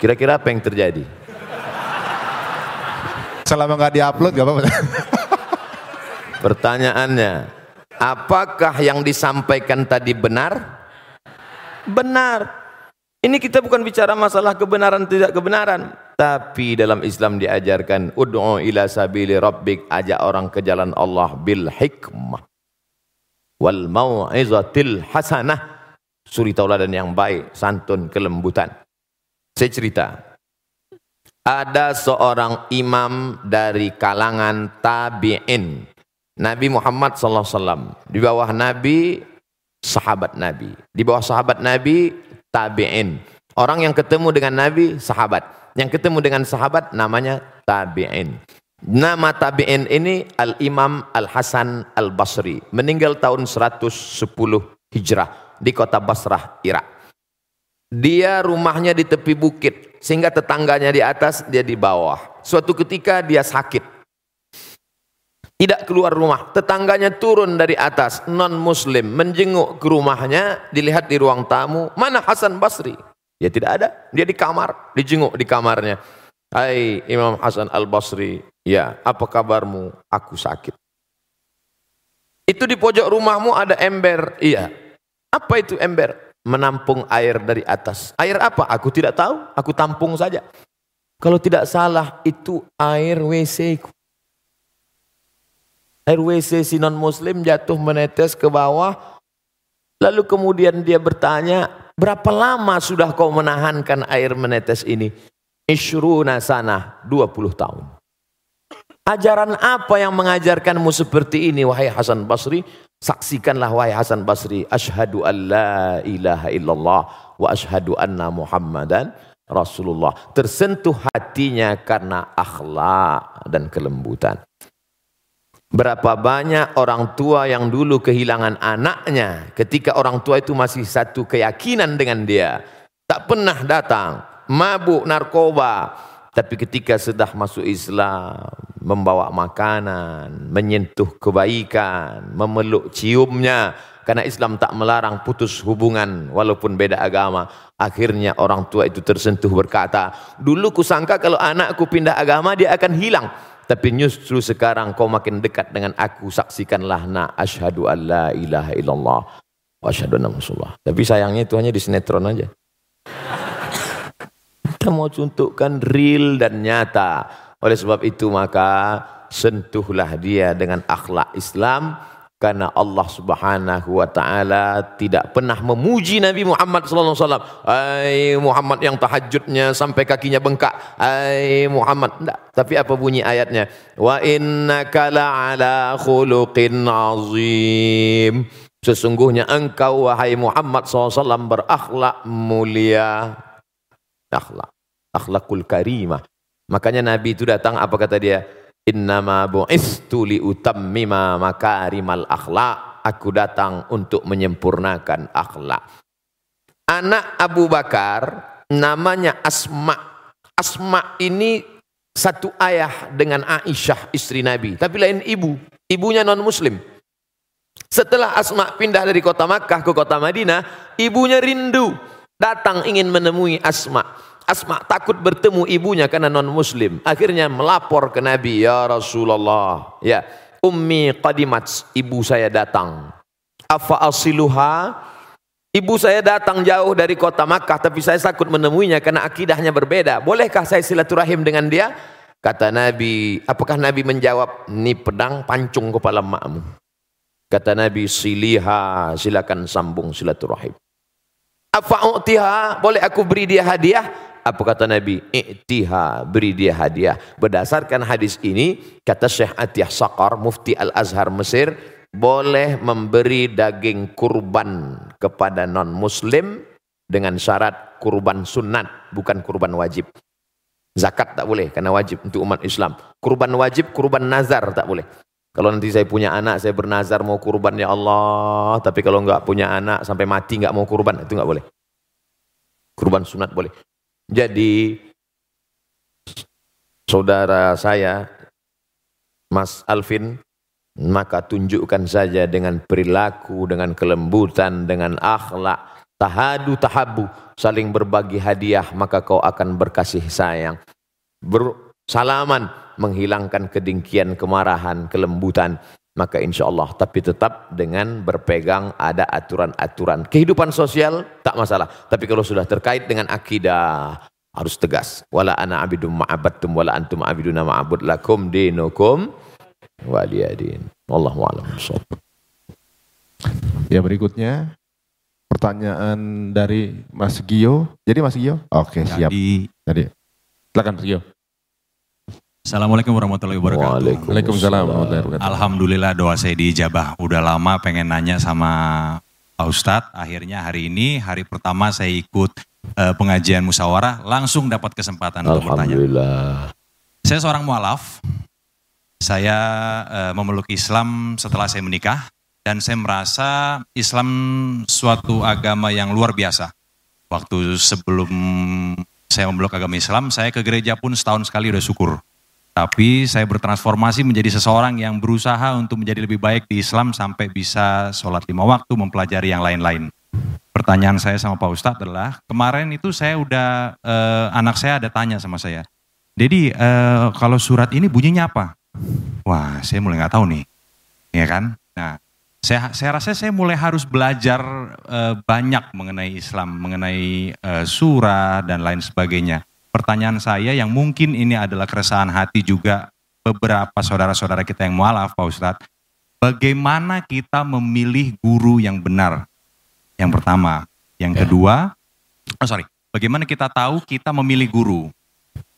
Kira-kira apa yang terjadi? Selama nggak diupload nggak apa-apa. Pertanyaannya, apakah yang disampaikan tadi benar? Benar. Ini kita bukan bicara masalah kebenaran tidak kebenaran, tapi dalam Islam diajarkan ud'u ila sabili rabbik, ajak orang ke jalan Allah bil hikmah wal mau'izatil hasanah. Suri tauladan yang baik, santun, kelembutan. Saya cerita. Ada seorang imam dari kalangan tabi'in. Nabi Muhammad SAW. Di bawah Nabi, sahabat Nabi. Di bawah sahabat Nabi, tabi'in. Orang yang ketemu dengan Nabi, sahabat. Yang ketemu dengan sahabat namanya tabi'in. Nama tabi'in ini Al-Imam Al-Hasan Al-Basri. Meninggal tahun 110 Hijrah di kota Basrah, Irak. Dia rumahnya di tepi bukit. Sehingga tetangganya di atas, dia di bawah. Suatu ketika dia sakit tidak keluar rumah. Tetangganya turun dari atas, non muslim, menjenguk ke rumahnya, dilihat di ruang tamu, mana Hasan Basri? Ya tidak ada, dia di kamar, dijenguk di kamarnya. Hai Imam Hasan Al Basri, ya apa kabarmu? Aku sakit. Itu di pojok rumahmu ada ember, iya. Apa itu ember? Menampung air dari atas. Air apa? Aku tidak tahu, aku tampung saja. Kalau tidak salah itu air WC ku. Air WC si non muslim jatuh menetes ke bawah Lalu kemudian dia bertanya, berapa lama sudah kau menahankan air menetes ini? Ishruna sana, 20 tahun. Ajaran apa yang mengajarkanmu seperti ini wahai Hasan Basri? Saksikanlah wahai Hasan Basri, asyhadu la ilaha illallah wa asyhadu anna Muhammadan Rasulullah. Tersentuh hatinya karena akhlak dan kelembutan. Berapa banyak orang tua yang dulu kehilangan anaknya ketika orang tua itu masih satu keyakinan dengan dia. Tak pernah datang, mabuk narkoba. Tapi ketika sudah masuk Islam, membawa makanan, menyentuh kebaikan, memeluk ciumnya. Karena Islam tak melarang putus hubungan walaupun beda agama. Akhirnya orang tua itu tersentuh berkata, dulu kusangka kalau anakku pindah agama dia akan hilang. Tapi justru sekarang kau makin dekat dengan aku. Saksikanlah na asyhadu an la ilaha illallah. Wa asyhadu anna Rasulullah. Tapi sayangnya itu hanya di sinetron aja. Kita mau contohkan real dan nyata. Oleh sebab itu maka sentuhlah dia dengan akhlak Islam karena Allah Subhanahu wa taala tidak pernah memuji Nabi Muhammad sallallahu alaihi wasallam. Ai Muhammad yang tahajudnya sampai kakinya bengkak. Ai Muhammad. Tidak. Tapi apa bunyi ayatnya? Wa innaka la'ala khuluqin azim. Sesungguhnya engkau wahai Muhammad SAW berakhlak mulia. Akhlak. Akhlakul karimah. Makanya Nabi itu datang apa kata dia? Innama bu'istu li utammima makarimal akhlak. Aku datang untuk menyempurnakan akhlak. Anak Abu Bakar namanya Asma. Asma ini satu ayah dengan Aisyah istri Nabi. Tapi lain ibu. Ibunya non muslim. Setelah Asma pindah dari kota Makkah ke kota Madinah. Ibunya rindu. Datang ingin menemui Asma. Asma takut bertemu ibunya karena non muslim. Akhirnya melapor ke Nabi, "Ya Rasulullah, ya, ummi qadimat, ibu saya datang. Afa asiluha? Ibu saya datang jauh dari kota Makkah tapi saya takut menemuinya karena akidahnya berbeda. Bolehkah saya silaturahim dengan dia?" Kata Nabi, apakah Nabi menjawab, "Ni pedang pancung kepala makmu." Kata Nabi, "Siliha, silakan sambung silaturahim." Afa'utiha, boleh aku beri dia hadiah? Apa kata Nabi? I'tiha, beri dia hadiah. Berdasarkan hadis ini, kata Syekh Atiyah Sakar, mufti Al-Azhar Mesir, boleh memberi daging kurban kepada non-muslim dengan syarat kurban sunat, bukan kurban wajib. Zakat tak boleh, karena wajib untuk umat Islam. Kurban wajib, kurban nazar tak boleh. Kalau nanti saya punya anak, saya bernazar mau kurban ya Allah. Tapi kalau enggak punya anak, sampai mati enggak mau kurban, itu enggak boleh. Kurban sunat boleh. Jadi saudara saya Mas Alvin maka tunjukkan saja dengan perilaku, dengan kelembutan, dengan akhlak, tahadu tahabu, saling berbagi hadiah, maka kau akan berkasih sayang. Bersalaman, menghilangkan kedengkian, kemarahan, kelembutan, maka insya Allah. Tapi tetap dengan berpegang ada aturan-aturan. Kehidupan sosial tak masalah. Tapi kalau sudah terkait dengan akidah, harus tegas. Wala ana abidum ma'abadtum wala antum abiduna ma'abud lakum dinukum waliyadin. Wallahu a'lam Ya berikutnya pertanyaan dari Mas Gio. Jadi Mas Gio? Oke, siap. Jadi silakan Mas Gio. Assalamualaikum warahmatullahi wabarakatuh. Waalaikumsalam warahmatullahi wabarakatuh. Alhamdulillah doa saya dijabah. Udah lama pengen nanya sama Pak Ustadz. Akhirnya hari ini hari pertama saya ikut uh, pengajian musyawarah langsung dapat kesempatan untuk bertanya. Alhamdulillah. Saya seorang mualaf. Saya uh, memeluk Islam setelah saya menikah dan saya merasa Islam suatu agama yang luar biasa. Waktu sebelum saya memeluk agama Islam, saya ke gereja pun setahun sekali udah syukur. Tapi saya bertransformasi menjadi seseorang yang berusaha untuk menjadi lebih baik di Islam sampai bisa sholat lima waktu, mempelajari yang lain-lain. Pertanyaan saya sama Pak Ustadz adalah, kemarin itu saya udah, eh, anak saya ada tanya sama saya. Jadi eh, kalau surat ini bunyinya apa? Wah saya mulai nggak tahu nih. Ya kan? Nah saya, saya rasa saya mulai harus belajar eh, banyak mengenai Islam, mengenai eh, surat dan lain sebagainya pertanyaan saya yang mungkin ini adalah keresahan hati juga beberapa saudara-saudara kita yang mualaf Pak Ustadz. Bagaimana kita memilih guru yang benar? Yang pertama. Yang kedua, oh sorry, bagaimana kita tahu kita memilih guru?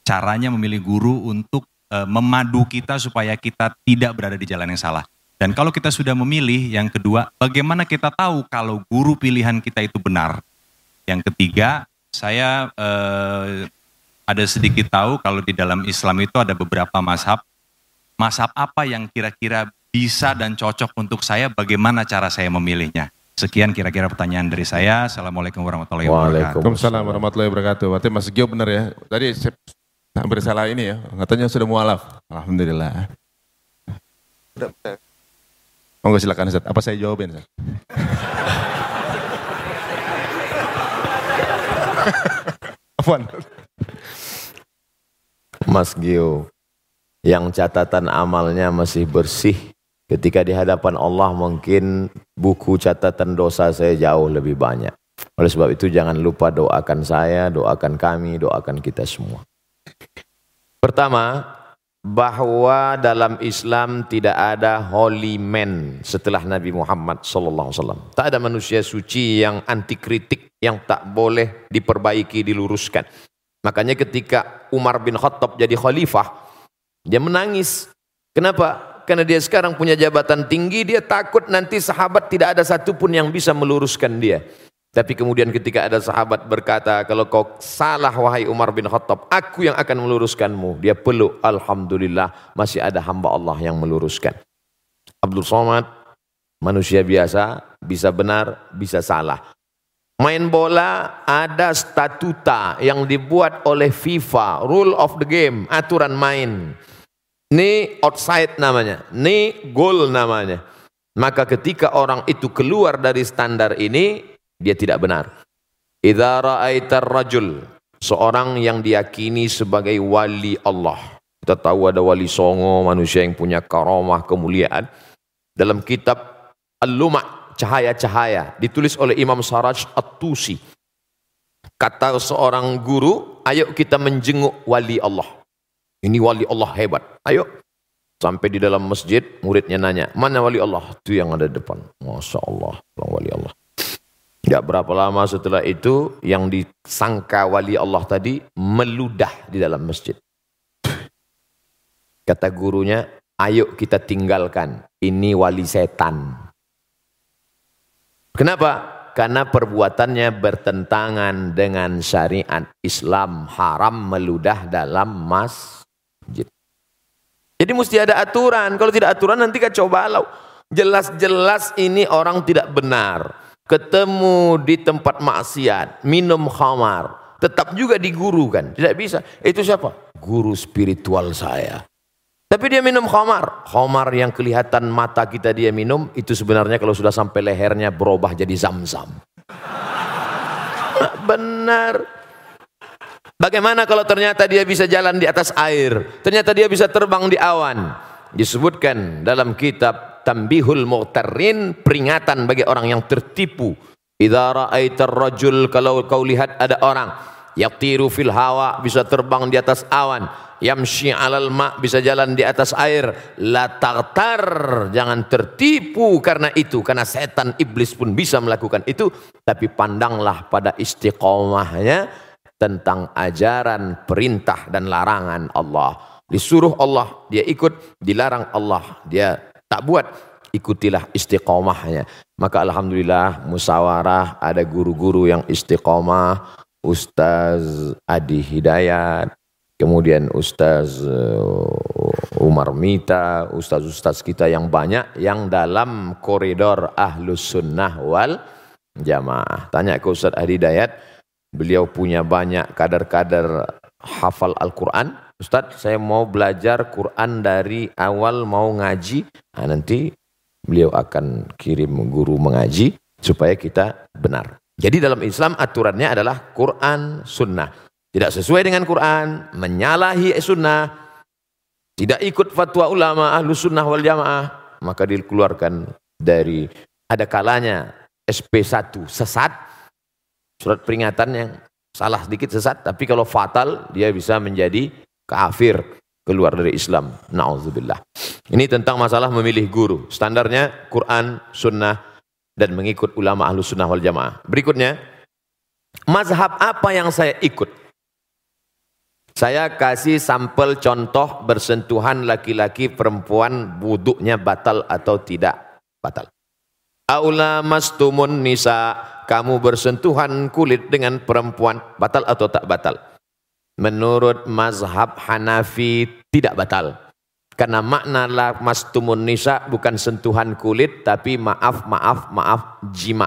Caranya memilih guru untuk eh, memadu kita supaya kita tidak berada di jalan yang salah. Dan kalau kita sudah memilih, yang kedua, bagaimana kita tahu kalau guru pilihan kita itu benar? Yang ketiga, saya eh, ada sedikit tahu kalau di dalam Islam itu ada beberapa mazhab. Mazhab apa yang kira-kira bisa dan cocok untuk saya, bagaimana cara saya memilihnya? Sekian kira-kira pertanyaan dari saya. Assalamualaikum warahmatullahi wabarakatuh. Waalaikumsalam warahmatullahi wabarakatuh. Berarti Mas Gio benar ya. Tadi saya hampir salah ini ya. Katanya sudah mualaf. Alhamdulillah. Monggo silakan Ustaz. Apa saya jawabin Ustaz? Afwan. Mas Gio, yang catatan amalnya masih bersih, ketika di hadapan Allah mungkin buku catatan dosa saya jauh lebih banyak. Oleh sebab itu jangan lupa doakan saya, doakan kami, doakan kita semua. Pertama, bahwa dalam Islam tidak ada holy man setelah Nabi Muhammad wasallam. Tak ada manusia suci yang anti kritik yang tak boleh diperbaiki, diluruskan. Makanya ketika Umar bin Khattab jadi khalifah, dia menangis. Kenapa? Karena dia sekarang punya jabatan tinggi, dia takut nanti sahabat tidak ada satupun yang bisa meluruskan dia. Tapi kemudian ketika ada sahabat berkata, kalau kau salah wahai Umar bin Khattab, aku yang akan meluruskanmu. Dia peluk, Alhamdulillah masih ada hamba Allah yang meluruskan. Abdul Somad, manusia biasa, bisa benar, bisa salah. Main bola ada statuta yang dibuat oleh FIFA, rule of the game, aturan main. Ini outside namanya, ini goal namanya. Maka ketika orang itu keluar dari standar ini, dia tidak benar. Idza ra'aitar rajul, seorang yang diyakini sebagai wali Allah. Kita tahu ada wali songo, manusia yang punya karamah, kemuliaan. Dalam kitab Al-Luma' cahaya-cahaya ditulis oleh Imam Saraj At-Tusi. Kata seorang guru, ayo kita menjenguk wali Allah. Ini wali Allah hebat. Ayo. Sampai di dalam masjid, muridnya nanya, mana wali Allah? Itu yang ada di depan. Masya Allah, wali Allah. Tidak berapa lama setelah itu yang disangka wali Allah tadi meludah di dalam masjid. Kata gurunya, ayo kita tinggalkan. Ini wali setan. Kenapa? Karena perbuatannya bertentangan dengan syariat Islam haram meludah dalam masjid. Jadi mesti ada aturan. Kalau tidak aturan nanti kacau balau. Jelas-jelas ini orang tidak benar ketemu di tempat maksiat, minum khamar, tetap juga diguru kan? Tidak bisa. Itu siapa? Guru spiritual saya. Tapi dia minum khamar. Khamar yang kelihatan mata kita dia minum, itu sebenarnya kalau sudah sampai lehernya berubah jadi zam-zam. Benar. Bagaimana kalau ternyata dia bisa jalan di atas air? Ternyata dia bisa terbang di awan. Disebutkan dalam kitab tambihul mughtarrin peringatan bagi orang yang tertipu idza ra'aitar rajul kalau kau lihat ada orang yatiru fil hawa bisa terbang di atas awan yamshi alal ma bisa jalan di atas air. La tartar jangan tertipu karena itu. Karena setan iblis pun bisa melakukan itu. Tapi pandanglah pada istiqomahnya tentang ajaran perintah dan larangan Allah. Disuruh Allah dia ikut. Dilarang Allah dia tak buat. Ikutilah istiqomahnya. Maka alhamdulillah musyawarah ada guru-guru yang istiqomah. Ustaz Adi Hidayat kemudian Ustaz uh, Umar Mita Ustaz-Ustaz kita yang banyak yang dalam koridor ahlus sunnah wal jamaah. Tanya ke Ustaz Adi Hidayat beliau punya banyak kadar-kadar hafal Al-Quran? Ustadz saya mau belajar Quran dari awal mau ngaji. Nah, nanti beliau akan kirim guru mengaji supaya kita benar. Jadi dalam Islam aturannya adalah Quran sunnah tidak sesuai dengan Quran menyalahi sunnah tidak ikut fatwa ulama ahlu sunnah wal jamaah maka dikeluarkan dari ada kalanya SP1 sesat surat peringatan yang salah sedikit sesat tapi kalau fatal dia bisa menjadi kafir keluar dari Islam. Nauzubillah. Ini tentang masalah memilih guru. Standarnya Quran, Sunnah. dan mengikut ulama ahlu sunnah wal jamaah. Berikutnya, mazhab apa yang saya ikut? Saya kasih sampel contoh bersentuhan laki-laki perempuan wuduknya batal atau tidak batal. Aula mastumun nisa, kamu bersentuhan kulit dengan perempuan batal atau tak batal? Menurut mazhab Hanafi tidak batal. Karena makna la mastumun nisa bukan sentuhan kulit tapi maaf maaf maaf jima.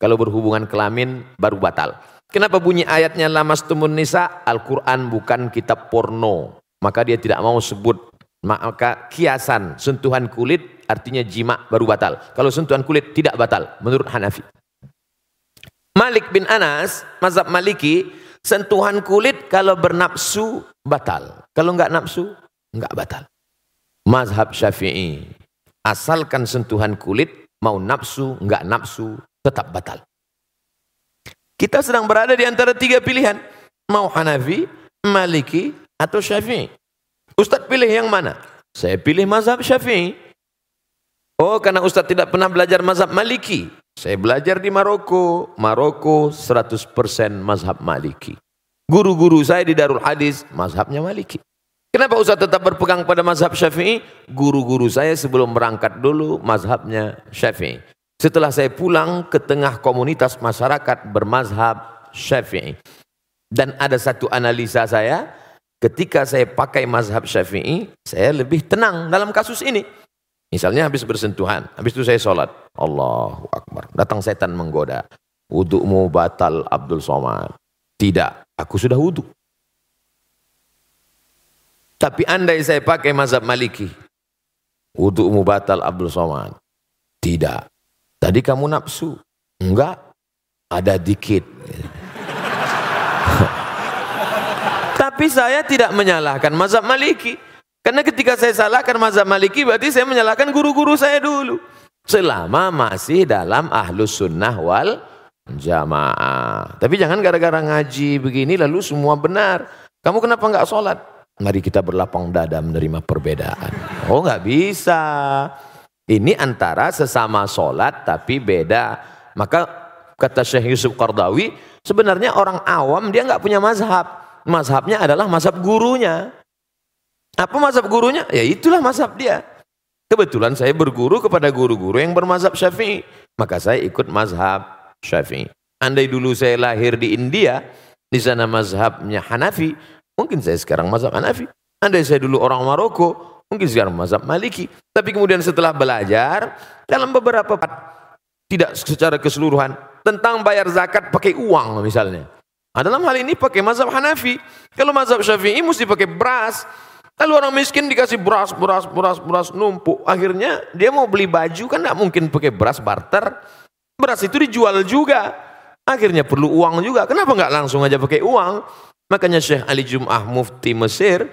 Kalau berhubungan kelamin baru batal. Kenapa bunyi ayatnya lamas tumun nisa? Al-Quran bukan kitab porno. Maka dia tidak mau sebut. Maka kiasan sentuhan kulit artinya jima baru batal. Kalau sentuhan kulit tidak batal menurut Hanafi. Malik bin Anas, mazhab Maliki, sentuhan kulit kalau bernafsu batal. Kalau enggak nafsu, enggak batal. Mazhab Syafi'i, asalkan sentuhan kulit mau nafsu, enggak nafsu, tetap batal. Kita sedang berada di antara tiga pilihan. Mau Hanafi, Maliki, atau Syafi'i. Ustadz pilih yang mana? Saya pilih mazhab Syafi'i. Oh, karena Ustadz tidak pernah belajar mazhab Maliki. Saya belajar di Maroko. Maroko 100% mazhab Maliki. Guru-guru saya di Darul Hadis, mazhabnya Maliki. Kenapa Ustadz tetap berpegang pada mazhab Syafi'i? Guru-guru saya sebelum berangkat dulu mazhabnya Syafi'i. Setelah saya pulang ke tengah komunitas masyarakat bermazhab syafi'i. Dan ada satu analisa saya, ketika saya pakai mazhab syafi'i, saya lebih tenang dalam kasus ini. Misalnya habis bersentuhan, habis itu saya sholat. Allahu Akbar. Datang setan menggoda. Wudukmu batal Abdul Somad. Tidak, aku sudah wuduk. Tapi andai saya pakai mazhab maliki. Wudukmu batal Abdul Somad. Tidak, Tadi kamu nafsu. Enggak. Ada dikit. Tapi saya tidak menyalahkan mazhab maliki. Karena ketika saya salahkan mazhab maliki berarti saya menyalahkan guru-guru saya dulu. Selama masih dalam ahlus sunnah wal jamaah. Tapi jangan gara-gara ngaji begini lalu semua benar. Kamu kenapa enggak sholat? Mari kita berlapang dada menerima perbedaan. Oh nggak bisa. Ini antara sesama sholat tapi beda. Maka kata Syekh Yusuf Qardawi, sebenarnya orang awam dia nggak punya mazhab. Mazhabnya adalah mazhab gurunya. Apa mazhab gurunya? Ya itulah mazhab dia. Kebetulan saya berguru kepada guru-guru yang bermazhab syafi'i. Maka saya ikut mazhab syafi'i. Andai dulu saya lahir di India, di sana mazhabnya Hanafi, mungkin saya sekarang mazhab Hanafi. Andai saya dulu orang Maroko, Mungkin sekarang mazhab Maliki. Tapi kemudian setelah belajar dalam beberapa tidak secara keseluruhan tentang bayar zakat pakai uang misalnya. Nah, dalam hal ini pakai mazhab Hanafi. Kalau mazhab Syafi'i mesti pakai beras. Lalu orang miskin dikasih beras, beras, beras, beras numpuk. Akhirnya dia mau beli baju kan tidak mungkin pakai beras barter. Beras itu dijual juga. Akhirnya perlu uang juga. Kenapa nggak langsung aja pakai uang? Makanya Syekh Ali Jum'ah Mufti Mesir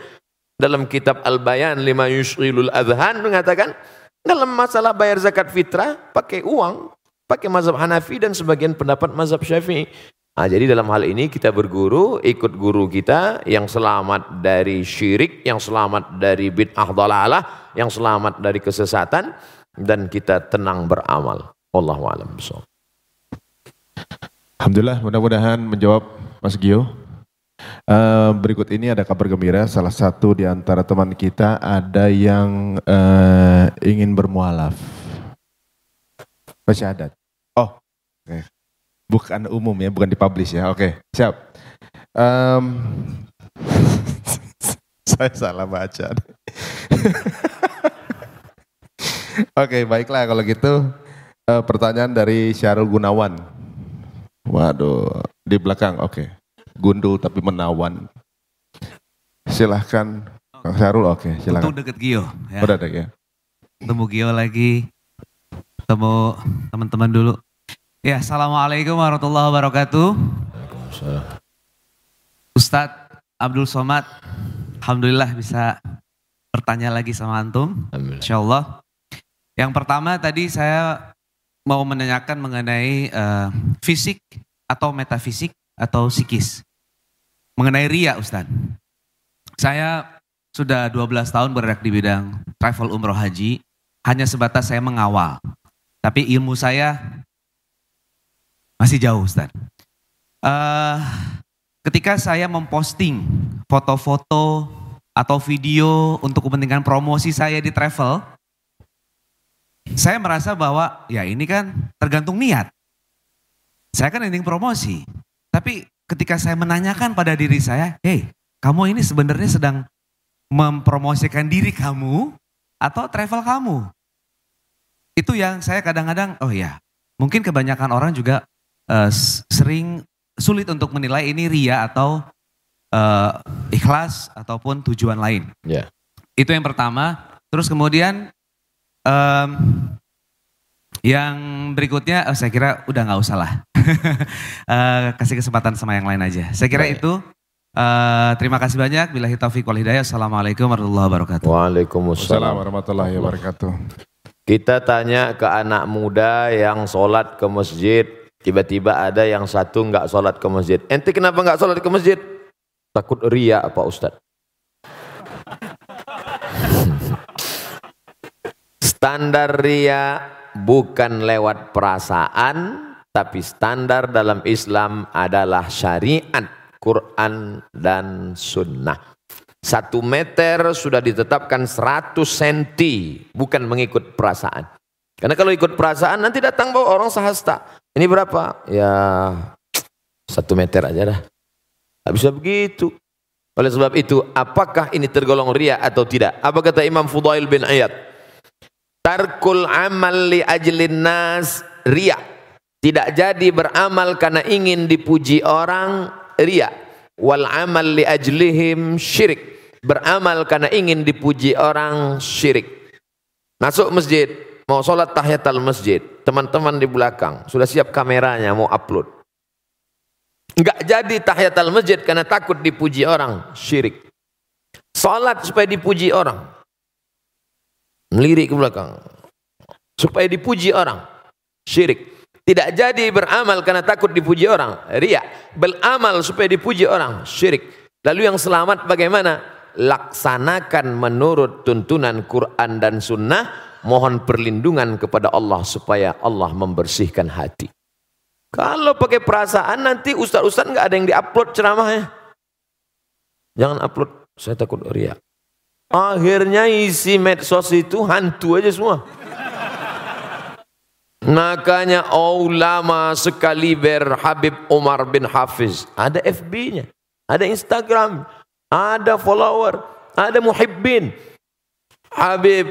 dalam kitab Al-Bayan lima yushilul adhan mengatakan dalam masalah bayar zakat fitrah pakai uang, pakai mazhab Hanafi dan sebagian pendapat mazhab Syafi'i. Nah, jadi dalam hal ini kita berguru, ikut guru kita yang selamat dari syirik, yang selamat dari bid'ah dalalah, yang selamat dari kesesatan dan kita tenang beramal. Allahu a'lam Alhamdulillah, mudah-mudahan menjawab Mas Gio. Uh, berikut ini ada kabar gembira. Salah satu di antara teman kita ada yang uh, ingin bermualaf. Masih ada. Oh, okay. bukan umum ya, bukan dipublish ya. Oke, okay, siap. Um, saya salah baca. Oke, okay, baiklah kalau gitu. Uh, pertanyaan dari Syarul Gunawan. Waduh, di belakang. Oke. Okay gundul tapi menawan. Silahkan Kang Syarul, oke silahkan. Untung deket Gio. Ya. Udah deh ya. Ketemu Gio lagi, ketemu teman-teman dulu. Ya, Assalamualaikum warahmatullahi wabarakatuh. Ustadz Abdul Somad, Alhamdulillah bisa bertanya lagi sama Antum. Insya Allah. Yang pertama tadi saya mau menanyakan mengenai uh, fisik atau metafisik atau psikis mengenai ria Ustaz. Saya sudah 12 tahun bergerak di bidang travel umroh haji, hanya sebatas saya mengawal. Tapi ilmu saya Masih jauh Ustaz. Uh, ketika saya memposting foto-foto atau video untuk kepentingan promosi saya di travel, saya merasa bahwa ya ini kan tergantung niat. Saya kan ingin promosi. Tapi ketika saya menanyakan pada diri saya, hey kamu ini sebenarnya sedang mempromosikan diri kamu atau travel kamu? Itu yang saya kadang-kadang, oh ya mungkin kebanyakan orang juga uh, sering sulit untuk menilai ini ria atau uh, ikhlas ataupun tujuan lain. Ya. Itu yang pertama. Terus kemudian um, yang berikutnya, oh, saya kira udah nggak usah lah. uh, kasih kesempatan sama yang lain aja. Saya kira Baik. itu. Uh, terima kasih banyak. Bila taufiq wal hidayah. Assalamualaikum warahmatullahi wabarakatuh. Waalaikumsalam warahmatullahi wabarakatuh. Kita tanya ke anak muda yang sholat ke masjid. Tiba-tiba ada yang satu nggak sholat ke masjid. Ente kenapa nggak sholat ke masjid? Takut ria Pak Ustad. Standar ria bukan lewat perasaan, tapi standar dalam Islam adalah syariat, Quran dan sunnah. Satu meter sudah ditetapkan 100 senti, bukan mengikut perasaan. Karena kalau ikut perasaan nanti datang bawa orang sahasta. Ini berapa? Ya satu meter aja dah. Tak bisa begitu. Oleh sebab itu, apakah ini tergolong ria atau tidak? Apa kata Imam Fudail bin Ayat? Tarkul amal li ajlin nas ria. Tidak jadi beramal karena ingin dipuji orang ria. Wal amal li ajlihim syirik. Beramal karena ingin dipuji orang syirik. Masuk masjid, mau sholat tahiyatul masjid. Teman-teman di belakang, sudah siap kameranya mau upload. Enggak jadi tahiyatul masjid karena takut dipuji orang syirik. Salat supaya dipuji orang melirik ke belakang. Supaya dipuji orang. Syirik. Tidak jadi beramal karena takut dipuji orang. Ria beramal supaya dipuji orang. Syirik. Lalu yang selamat bagaimana? Laksanakan menurut tuntunan Quran dan sunnah. Mohon perlindungan kepada Allah supaya Allah membersihkan hati. Kalau pakai perasaan nanti ustaz-ustaz nggak ada yang diupload ceramahnya. Jangan upload. Saya takut ria Akhirnya isi medsos itu hantu aja semua. Makanya ulama sekaliber Habib Umar bin Hafiz. Ada FB-nya, ada Instagram, ada follower, ada muhibbin. Habib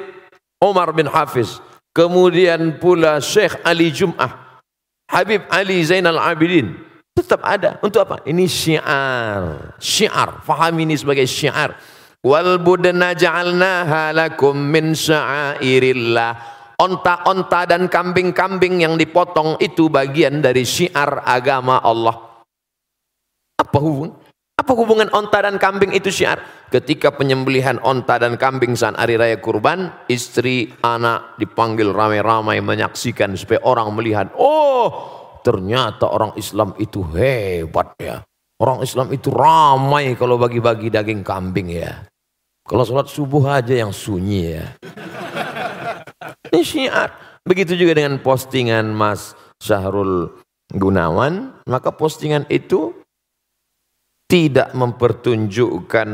Umar bin Hafiz. Kemudian pula Syekh Ali Jum'ah. Habib Ali Zainal Abidin. Tetap ada. Untuk apa? Ini syiar. Syiar. Faham ini sebagai syiar wal budna ja'alnaha lakum min sya'airillah Onta-onta dan kambing-kambing yang dipotong itu bagian dari syiar agama Allah. Apa hubungan? Apa hubungan onta dan kambing itu syiar? Ketika penyembelihan onta dan kambing saat hari raya kurban, istri, anak dipanggil ramai-ramai menyaksikan supaya orang melihat, oh ternyata orang Islam itu hebat ya. Orang Islam itu ramai kalau bagi-bagi daging kambing ya. Kalau sholat subuh aja yang sunyi ya. Ini syiar. Begitu juga dengan postingan Mas Syahrul Gunawan. Maka postingan itu tidak mempertunjukkan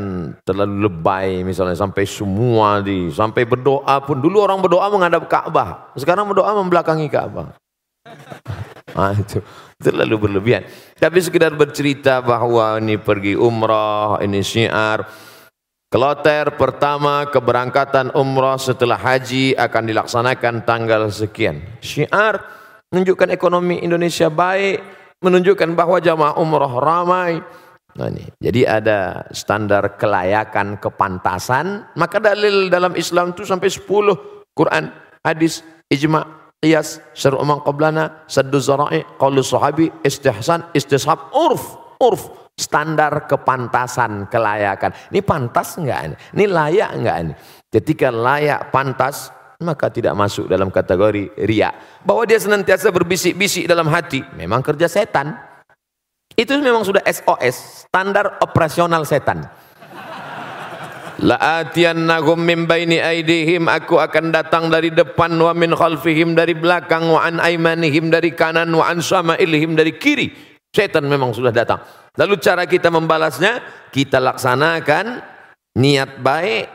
terlalu lebay misalnya sampai semua di sampai berdoa pun dulu orang berdoa menghadap Ka'bah sekarang berdoa membelakangi Ka'bah ah itu terlalu berlebihan tapi sekedar bercerita bahwa ini pergi umrah ini syiar Kloter pertama keberangkatan umrah setelah haji akan dilaksanakan tanggal sekian. Syiar menunjukkan ekonomi Indonesia baik, menunjukkan bahwa jamaah umrah ramai. Nah ini, jadi ada standar kelayakan, kepantasan. Maka dalil dalam Islam itu sampai 10. Quran, hadis, ijma, qiyas, syar'u man qablana, saddu zara'i, qawlu sahabi, istihsan, istishab, urf, urf standar kepantasan, kelayakan. Ini pantas enggak ini? Ini layak enggak ini? Ketika layak, pantas, maka tidak masuk dalam kategori ria. Bahwa dia senantiasa berbisik-bisik dalam hati, memang kerja setan. Itu memang sudah SOS, standar operasional setan. La'atiyannahum min baini aidihim aku akan datang dari depan wa min khalfihim dari belakang wa an aimanihim dari kanan wa an sama'ilihim dari kiri. Setan memang sudah datang. Lalu cara kita membalasnya kita laksanakan niat baik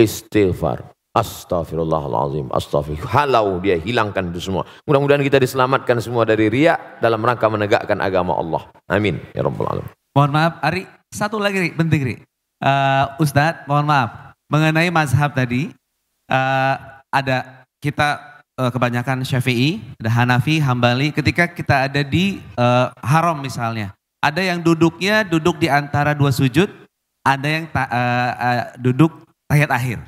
istighfar. Astaghfirullahalazim. Astaghfirullah. Halau dia hilangkan itu semua. Mudah-mudahan kita diselamatkan semua dari riak dalam rangka menegakkan agama Allah. Amin ya rabbal alamin. Mohon maaf, Ari, satu lagi penting Ri. Uh, Ustadz, mohon maaf. Mengenai mazhab tadi, uh, ada kita uh, kebanyakan Syafi'i, ada Hanafi, Hambali. Ketika kita ada di uh, haram misalnya, ada yang duduknya duduk di antara dua sujud, ada yang ta, uh, uh, duduk tahiyat akhir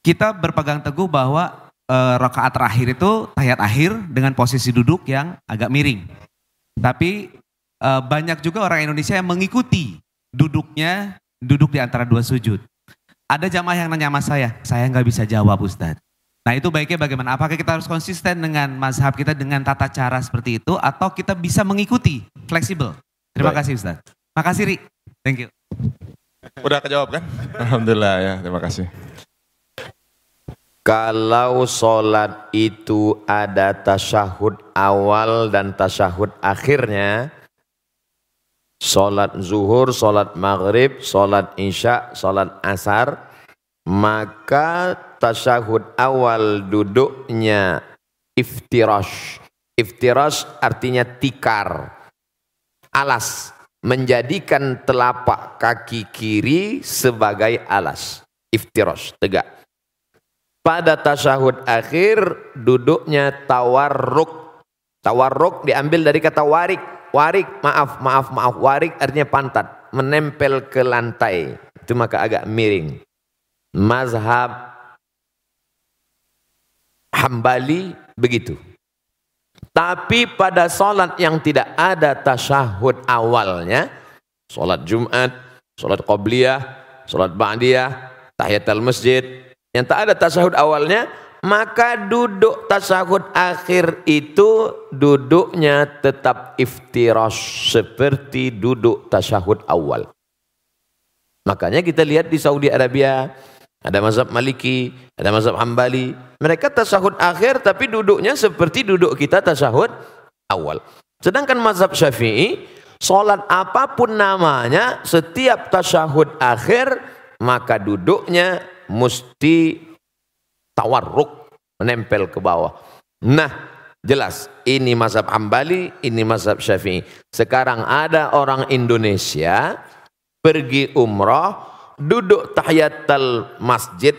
kita berpegang teguh bahwa e, rakaat terakhir itu tahiyat akhir dengan posisi duduk yang agak miring. Tapi e, banyak juga orang Indonesia yang mengikuti duduknya duduk di antara dua sujud. Ada jamaah yang nanya sama saya, saya nggak bisa jawab Ustadz. Nah itu baiknya bagaimana? Apakah kita harus konsisten dengan mazhab kita dengan tata cara seperti itu atau kita bisa mengikuti fleksibel? Terima Baik. kasih Ustadz. Makasih Ri. Thank you. Udah kejawab kan? Alhamdulillah ya, terima kasih. Kalau solat itu ada tasyahud awal dan tasyahud akhirnya, solat zuhur, solat maghrib, solat isya, solat asar, maka tasyahud awal duduknya iftirash. Iftirash artinya tikar, alas, menjadikan telapak kaki kiri sebagai alas. Iftirash, tegak pada tasyahud akhir duduknya tawarruk. Tawarruk diambil dari kata warik. Warik, maaf, maaf, maaf. Warik artinya pantat. Menempel ke lantai. Itu maka agak miring. Mazhab Hambali begitu. Tapi pada solat yang tidak ada tasyahud awalnya, solat Jumat, solat Qobliyah, solat Ba'diyah, tahiyatul masjid, yang tak ada tasahud awalnya, maka duduk tasahud akhir itu duduknya tetap iftirash seperti duduk tasahud awal. Makanya kita lihat di Saudi Arabia, ada mazhab Maliki, ada mazhab Hambali. Mereka tasahud akhir tapi duduknya seperti duduk kita tasahud awal. Sedangkan mazhab Syafi'i, solat apa pun namanya, setiap tasahud akhir, maka duduknya mesti tawarruk menempel ke bawah. Nah, jelas ini mazhab Hambali, ini mazhab Syafi'i. Sekarang ada orang Indonesia pergi umrah, duduk tahiyatul masjid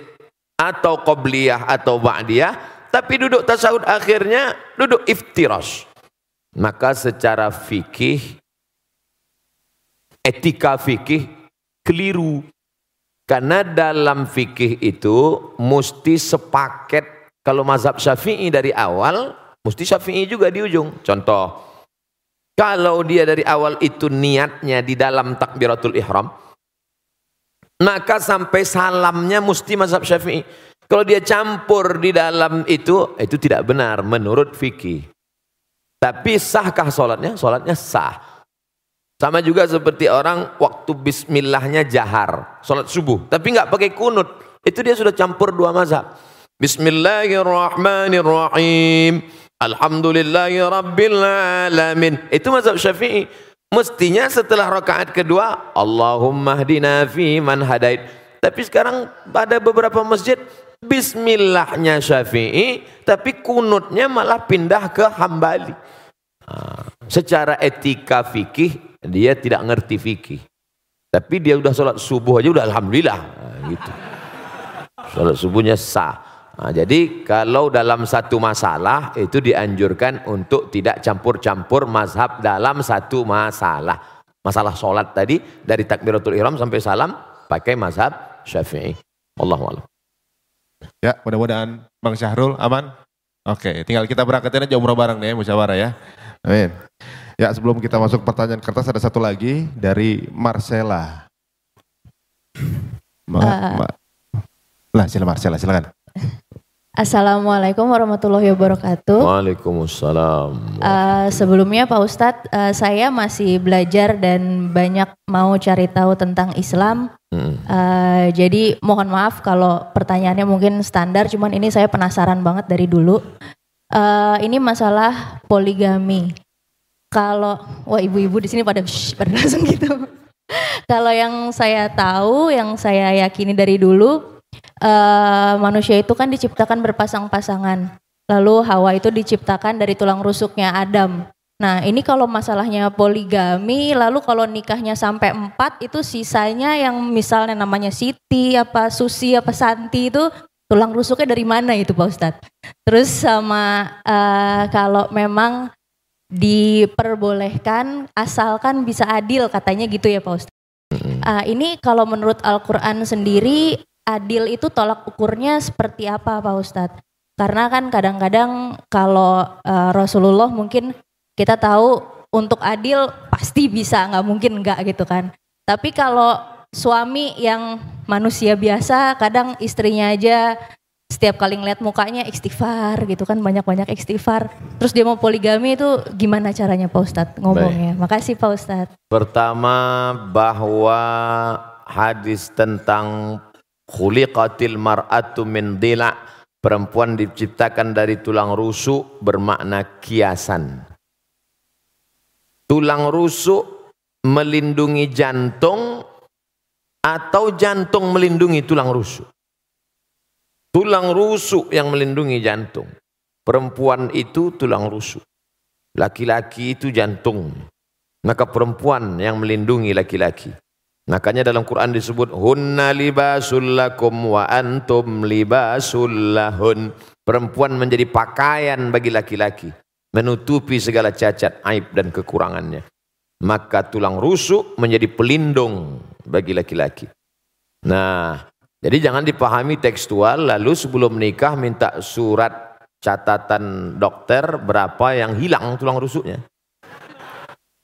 atau qobliyah atau ba'diyah, tapi duduk tasawuf akhirnya duduk iftirash. Maka secara fikih etika fikih keliru karena dalam fikih itu mesti sepaket kalau mazhab syafi'i dari awal, mesti syafi'i juga di ujung. Contoh, kalau dia dari awal itu niatnya di dalam takbiratul ihram, maka sampai salamnya mesti mazhab syafi'i. Kalau dia campur di dalam itu, itu tidak benar menurut fikih. Tapi sahkah sholatnya? Sholatnya sah. Sama juga seperti orang waktu bismillahnya jahar, sholat subuh, tapi nggak pakai kunut. Itu dia sudah campur dua mazhab. Bismillahirrahmanirrahim. Alhamdulillahi rabbil alamin. Itu mazhab Syafi'i. Mestinya setelah rakaat kedua, Allahumma hdina fi man hadait. Tapi sekarang pada beberapa masjid bismillahnya Syafi'i, tapi kunutnya malah pindah ke Hambali. Ah, secara etika fikih dia tidak ngerti fikih. Tapi dia udah sholat subuh aja udah alhamdulillah. Nah, gitu. Sholat subuhnya sah. Nah, jadi kalau dalam satu masalah itu dianjurkan untuk tidak campur-campur mazhab dalam satu masalah. Masalah sholat tadi dari takbiratul ihram sampai salam pakai mazhab syafi'i. Allahu Ya mudah-mudahan Bang Syahrul aman. Oke tinggal kita berangkatin aja umroh bareng nih musyawarah ya. Amin. Ya sebelum kita masuk pertanyaan kertas ada satu lagi dari Marcella. Ma, uh, ma, lah sila Marcella silakan. Assalamualaikum warahmatullahi wabarakatuh. Waalaikumsalam. Uh, sebelumnya Pak Ustadz, uh, saya masih belajar dan banyak mau cari tahu tentang Islam. Hmm. Uh, jadi mohon maaf kalau pertanyaannya mungkin standar, cuman ini saya penasaran banget dari dulu. Uh, ini masalah poligami. Kalau wah ibu-ibu di sini pada shh, pada langsung gitu. kalau yang saya tahu, yang saya yakini dari dulu, uh, manusia itu kan diciptakan berpasang-pasangan. Lalu Hawa itu diciptakan dari tulang rusuknya Adam. Nah ini kalau masalahnya poligami, lalu kalau nikahnya sampai empat itu sisanya yang misalnya namanya Siti, apa Susi, apa Santi itu tulang rusuknya dari mana itu Pak Ustadz? Terus sama uh, kalau memang diperbolehkan asalkan bisa adil katanya gitu ya Pak Ustadz. Uh, ini kalau menurut Al-Quran sendiri adil itu tolak ukurnya seperti apa Pak Ustadz? Karena kan kadang-kadang kalau uh, Rasulullah mungkin kita tahu untuk adil pasti bisa, nggak mungkin nggak gitu kan. Tapi kalau suami yang manusia biasa, kadang istrinya aja setiap kali ngeliat mukanya istighfar gitu kan banyak-banyak istighfar. Terus dia mau poligami itu gimana caranya Pak Ustadz ngomongnya? Baik. Makasih Pak Ustadz. Pertama bahwa hadis tentang khuliqatil mar'atu min dila' perempuan diciptakan dari tulang rusuk bermakna kiasan. Tulang rusuk melindungi jantung atau jantung melindungi tulang rusuk. Tulang rusuk yang melindungi jantung. Perempuan itu tulang rusuk. Laki-laki itu jantung. Maka perempuan yang melindungi laki-laki. Makanya dalam Quran disebut hunna libasul lakum wa antum libasul lahun. Perempuan menjadi pakaian bagi laki-laki menutupi segala cacat, aib dan kekurangannya. Maka tulang rusuk menjadi pelindung bagi laki-laki. Nah, jadi jangan dipahami tekstual lalu sebelum menikah minta surat catatan dokter berapa yang hilang tulang rusuknya.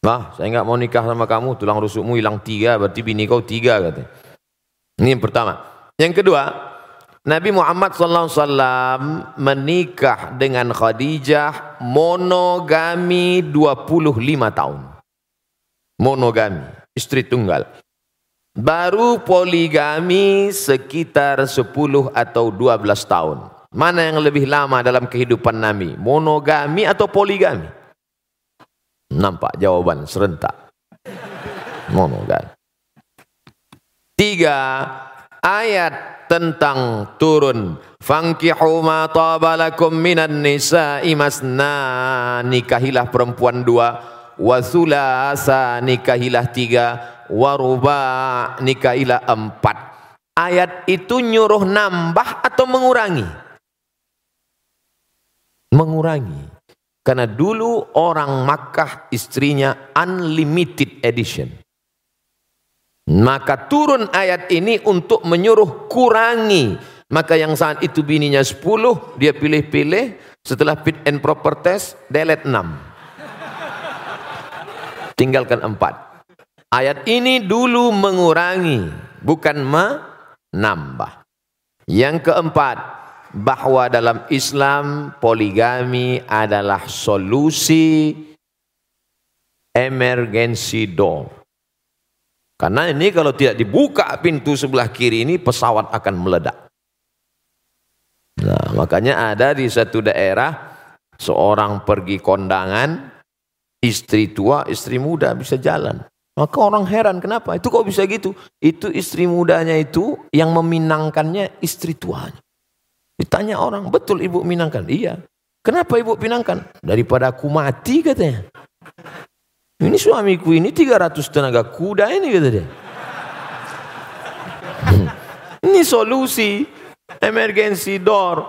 Nah, saya nggak mau nikah sama kamu, tulang rusukmu hilang tiga, berarti bini kau tiga katanya. Ini yang pertama. Yang kedua, Nabi Muhammad SAW menikah dengan Khadijah monogami 25 tahun. Monogami, istri tunggal. Baru poligami sekitar 10 atau 12 tahun. Mana yang lebih lama dalam kehidupan Nabi? Monogami atau poligami? Nampak jawaban serentak. Monogami. Tiga, ayat tentang turun fangkihu ma tabalakum minan nisa'i masna nikahilah perempuan dua wa sulasa nikahilah tiga wa ruba nikahilah empat ayat itu nyuruh nambah atau mengurangi mengurangi karena dulu orang Makkah istrinya unlimited edition maka turun ayat ini untuk menyuruh kurangi. Maka yang saat itu bininya 10, dia pilih-pilih. Setelah fit and proper test, delete 6. Tinggalkan 4. Ayat ini dulu mengurangi, bukan menambah. Yang keempat, bahwa dalam Islam poligami adalah solusi emergency door. Karena ini kalau tidak dibuka pintu sebelah kiri ini pesawat akan meledak. Nah, makanya ada di satu daerah seorang pergi kondangan, istri tua, istri muda bisa jalan. Maka orang heran kenapa? Itu kok bisa gitu? Itu istri mudanya itu yang meminangkannya istri tuanya. Ditanya orang, betul ibu minangkan? Iya. Kenapa ibu pinangkan? Daripada aku mati katanya. Ini suamiku ini 300 tenaga kuda ini kata dia. Ini solusi emergency door.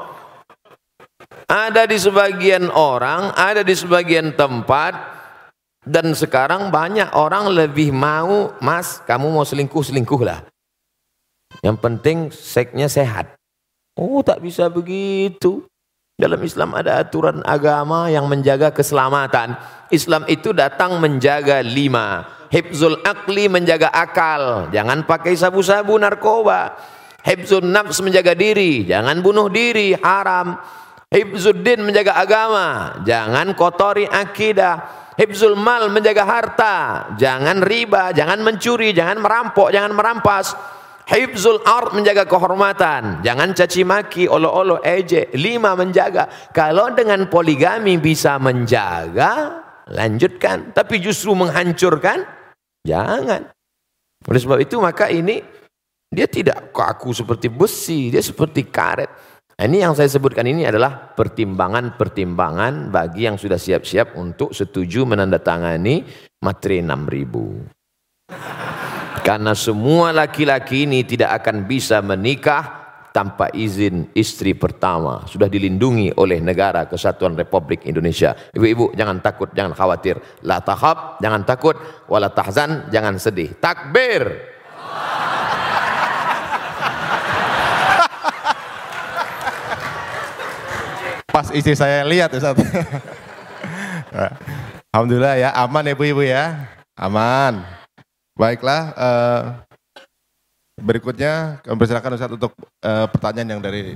Ada di sebagian orang, ada di sebagian tempat dan sekarang banyak orang lebih mau, "Mas, kamu mau selingkuh, lah. Yang penting seksnya sehat." Oh, tak bisa begitu. Dalam Islam ada aturan agama yang menjaga keselamatan. Islam itu datang menjaga lima. Hibzul akli menjaga akal. Jangan pakai sabu-sabu narkoba. Hibzul nafs menjaga diri. Jangan bunuh diri. Haram. Hibzuddin menjaga agama. Jangan kotori akidah. Hibzul mal menjaga harta. Jangan riba. Jangan mencuri. Jangan merampok. Jangan merampas. Hibzul art menjaga kehormatan. Jangan caci maki, olo-olo, ejek. Lima menjaga. Kalau dengan poligami bisa menjaga, lanjutkan. Tapi justru menghancurkan, jangan. Oleh sebab itu maka ini dia tidak kaku seperti besi, dia seperti karet. Nah, ini yang saya sebutkan ini adalah pertimbangan-pertimbangan bagi yang sudah siap-siap untuk setuju menandatangani materi 6000. Karena semua laki-laki ini tidak akan bisa menikah tanpa izin istri pertama. Sudah dilindungi oleh negara kesatuan Republik Indonesia. Ibu-ibu jangan takut, jangan khawatir. La tahab, jangan takut. Wala tahzan, jangan sedih. Takbir. Pas istri saya lihat Ustaz. Alhamdulillah ya, aman ya ibu-ibu ya. Aman. Baiklah, uh, berikutnya kami persilakan Ustaz untuk uh, pertanyaan yang dari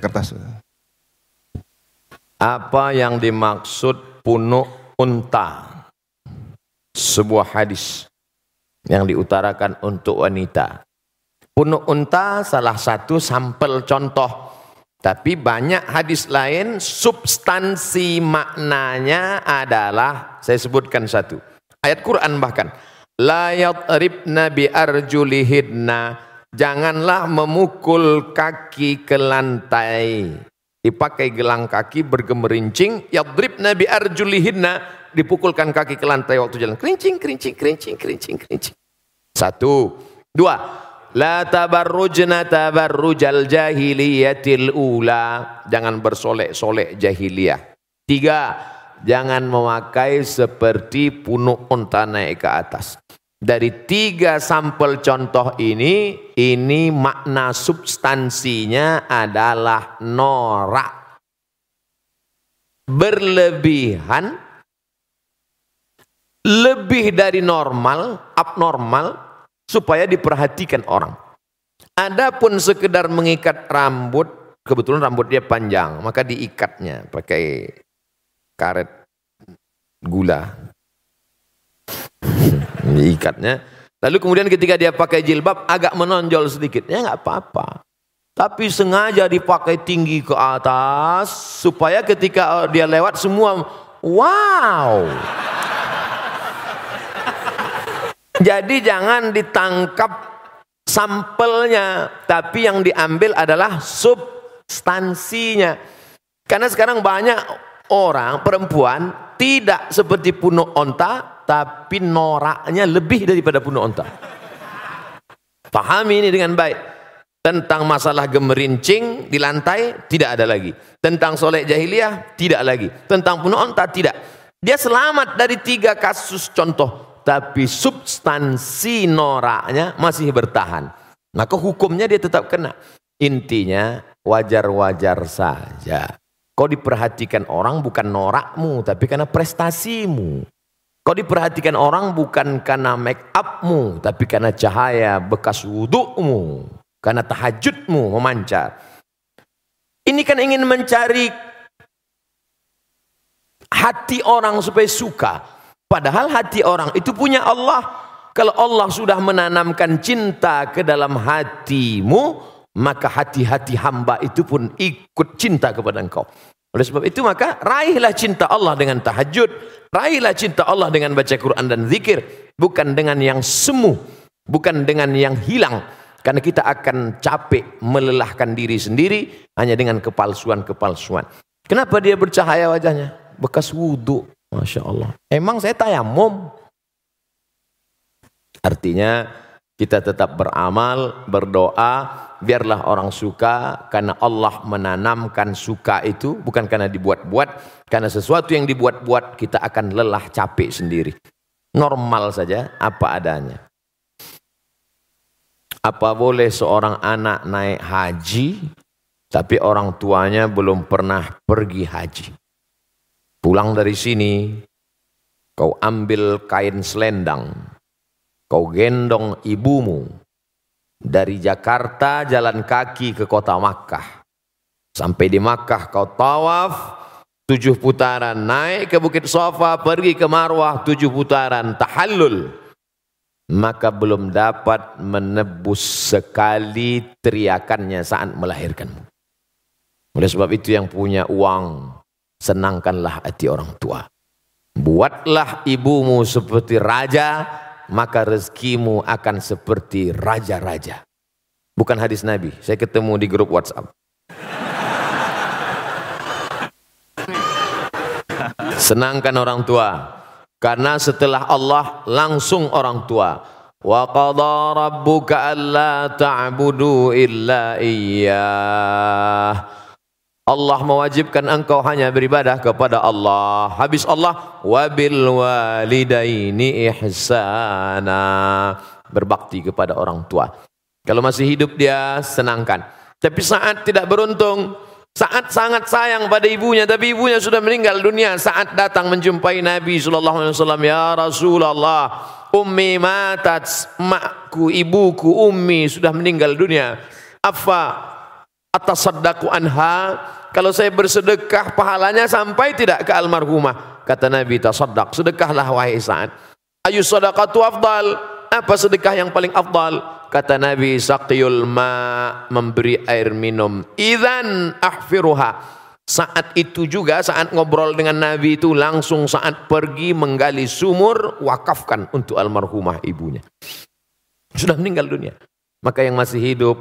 kertas. Apa yang dimaksud punuk unta? Sebuah hadis yang diutarakan untuk wanita. Punuk unta salah satu sampel contoh. Tapi banyak hadis lain substansi maknanya adalah saya sebutkan satu. Ayat Quran bahkan La yadribna bi arjulihidna. Janganlah memukul kaki ke lantai. Dipakai gelang kaki bergemerincing. Yadribna bi arjulihidna. Dipukulkan kaki ke lantai waktu jalan. Kerincing, kerincing, kerincing, kerincing, kerincing. Satu. Dua. La tabarrujna tabarrujal jahiliyatil ula. Jangan bersolek-solek jahiliyah. Tiga jangan memakai seperti punuk unta naik ke atas. Dari tiga sampel contoh ini, ini makna substansinya adalah norak. Berlebihan, lebih dari normal, abnormal, supaya diperhatikan orang. Adapun sekedar mengikat rambut, kebetulan rambut dia panjang, maka diikatnya pakai karet gula. Diikatnya. Lalu kemudian ketika dia pakai jilbab agak menonjol sedikit. Ya nggak apa-apa. Tapi sengaja dipakai tinggi ke atas supaya ketika dia lewat semua wow. Jadi jangan ditangkap sampelnya, tapi yang diambil adalah substansinya. Karena sekarang banyak orang perempuan tidak seperti punuk onta tapi noraknya lebih daripada punuk onta. Pahami ini dengan baik. Tentang masalah gemerincing di lantai tidak ada lagi. Tentang solek jahiliyah tidak lagi. Tentang punuk onta tidak. Dia selamat dari tiga kasus. Contoh tapi substansi noraknya masih bertahan maka hukumnya dia tetap kena intinya wajar-wajar saja Kau diperhatikan orang bukan norakmu, tapi karena prestasimu. Kau diperhatikan orang bukan karena make upmu, tapi karena cahaya bekas wudukmu. Karena tahajudmu memancar. Ini kan ingin mencari hati orang supaya suka. Padahal hati orang itu punya Allah. Kalau Allah sudah menanamkan cinta ke dalam hatimu, maka hati-hati hamba itu pun ikut cinta kepada engkau. Oleh sebab itu maka raihlah cinta Allah dengan tahajud, raihlah cinta Allah dengan baca Quran dan zikir, bukan dengan yang semu, bukan dengan yang hilang. Karena kita akan capek melelahkan diri sendiri hanya dengan kepalsuan-kepalsuan. Kenapa dia bercahaya wajahnya? Bekas wudhu. Masya Allah. Emang saya tayamum. Artinya kita tetap beramal, berdoa, biarlah orang suka karena Allah menanamkan suka itu bukan karena dibuat-buat karena sesuatu yang dibuat-buat kita akan lelah capek sendiri normal saja apa adanya apa boleh seorang anak naik haji tapi orang tuanya belum pernah pergi haji pulang dari sini kau ambil kain selendang kau gendong ibumu dari Jakarta jalan kaki ke kota Makkah. Sampai di Makkah kau tawaf tujuh putaran, naik ke Bukit Sofa, pergi ke Marwah tujuh putaran, tahallul. maka belum dapat menebus sekali teriakannya saat melahirkanmu. Oleh sebab itu yang punya uang, senangkanlah hati orang tua. Buatlah ibumu seperti raja, maka rezekimu akan seperti raja-raja. Bukan hadis Nabi, saya ketemu di grup WhatsApp. Senangkan orang tua. Karena setelah Allah langsung orang tua. Wa qadha rabbuka alla ta'budu illa iyyah. Allah mewajibkan engkau hanya beribadah kepada Allah. Habis Allah wabil walidaini ihsana. Berbakti kepada orang tua. Kalau masih hidup dia senangkan. Tapi saat tidak beruntung, saat sangat sayang pada ibunya tapi ibunya sudah meninggal dunia saat datang menjumpai Nabi sallallahu alaihi wasallam ya Rasulullah ummi matat makku ibuku ummi sudah meninggal dunia apa atasaddaqu anha kalau saya bersedekah pahalanya sampai tidak ke almarhumah kata Nabi tasaddaq sedekahlah wahai Sa'ad ayu sadaqatu afdal apa sedekah yang paling afdal Kata Nabi saqiyul ma memberi air minum. Idzan ahfiruha. Saat itu juga saat ngobrol dengan Nabi itu langsung saat pergi menggali sumur wakafkan untuk almarhumah ibunya. Sudah meninggal dunia. Maka yang masih hidup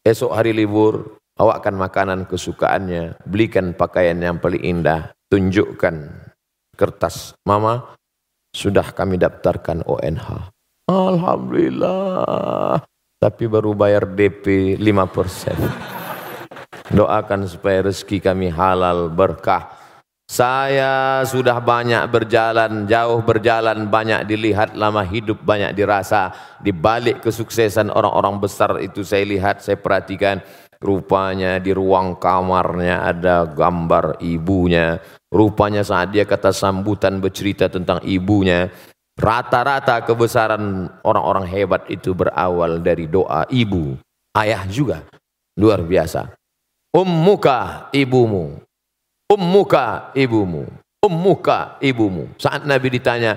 esok hari libur awakkan makanan kesukaannya, belikan pakaian yang paling indah, tunjukkan kertas mama sudah kami daftarkan ONH. Alhamdulillah. Tapi baru bayar DP 5%. Doakan supaya rezeki kami halal berkah. Saya sudah banyak berjalan, jauh berjalan, banyak dilihat, lama hidup, banyak dirasa. Di balik kesuksesan orang-orang besar itu saya lihat, saya perhatikan. Rupanya di ruang kamarnya ada gambar ibunya. Rupanya saat dia kata sambutan bercerita tentang ibunya. Rata-rata kebesaran orang-orang hebat itu berawal dari doa ibu, ayah juga. Luar biasa. Ummuka ibumu. Ummuka ibumu. Ummuka ibumu. Saat Nabi ditanya,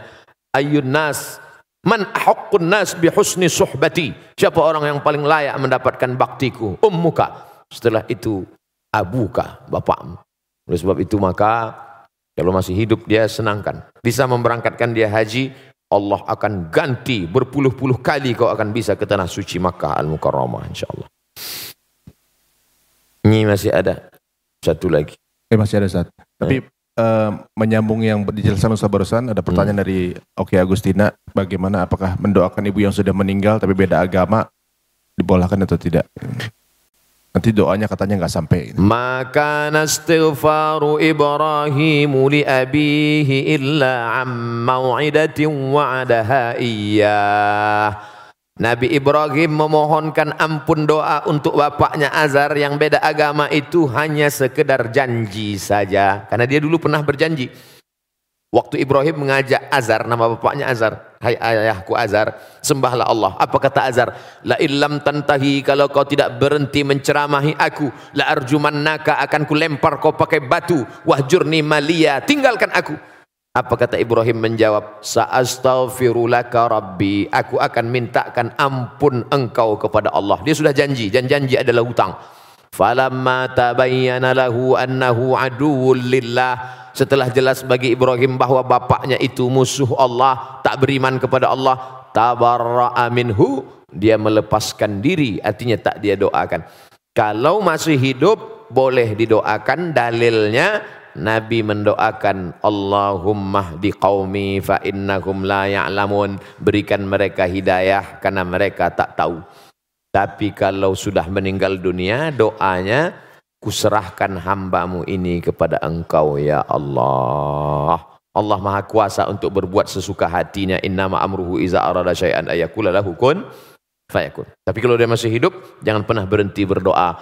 ayun nas Man haqqun nas bi husni suhbati. Siapa orang yang paling layak mendapatkan baktiku? Ummuka. Setelah itu abuka, bapakmu. Oleh sebab itu maka kalau masih hidup dia senangkan. Bisa memberangkatkan dia haji, Allah akan ganti berpuluh-puluh kali kau akan bisa ke tanah suci Makkah Al-Mukarramah insyaAllah. Ini masih ada satu lagi. Eh, masih ada saat. Tapi uh, menyambung yang dijelaskan Ustaz barusan ada pertanyaan hmm. dari Oke Agustina bagaimana apakah mendoakan ibu yang sudah meninggal tapi beda agama dibolehkan atau tidak? Nanti doanya katanya nggak sampai. Maka nastighfaru Ibrahim li abihi illa am mau'idatin wa'adaha iyyah. Nabi Ibrahim memohonkan ampun doa untuk bapaknya Azar yang beda agama itu hanya sekedar janji saja. Karena dia dulu pernah berjanji. Waktu Ibrahim mengajak Azar, nama bapaknya Azar. Hai ayahku Azar, sembahlah Allah. Apa kata Azar? La illam tantahi kalau kau tidak berhenti menceramahi aku. La arjumannaka akan ku lempar kau pakai batu. Wahjurni malia, tinggalkan aku. Apa kata Ibrahim menjawab? Sa'astaghfirulaka rabbi. Aku akan mintakan ampun engkau kepada Allah. Dia sudah janji, dan janji adalah hutang. Falamma tabayyana lahu annahu aduwwul lillah setelah jelas bagi Ibrahim bahwa bapaknya itu musuh Allah, tak beriman kepada Allah, tabarra'a minhu, dia melepaskan diri, artinya tak dia doakan. Kalau masih hidup boleh didoakan dalilnya Nabi mendoakan Allahumma di qaumi fa innahum la ya'lamun berikan mereka hidayah karena mereka tak tahu. Tapi kalau sudah meninggal dunia doanya kuserahkan hambamu ini kepada engkau ya Allah. Allah maha kuasa untuk berbuat sesuka hatinya. Innama amruhu iza arada syai'an ayakula lahu kun fayakun. Tapi kalau dia masih hidup, jangan pernah berhenti berdoa.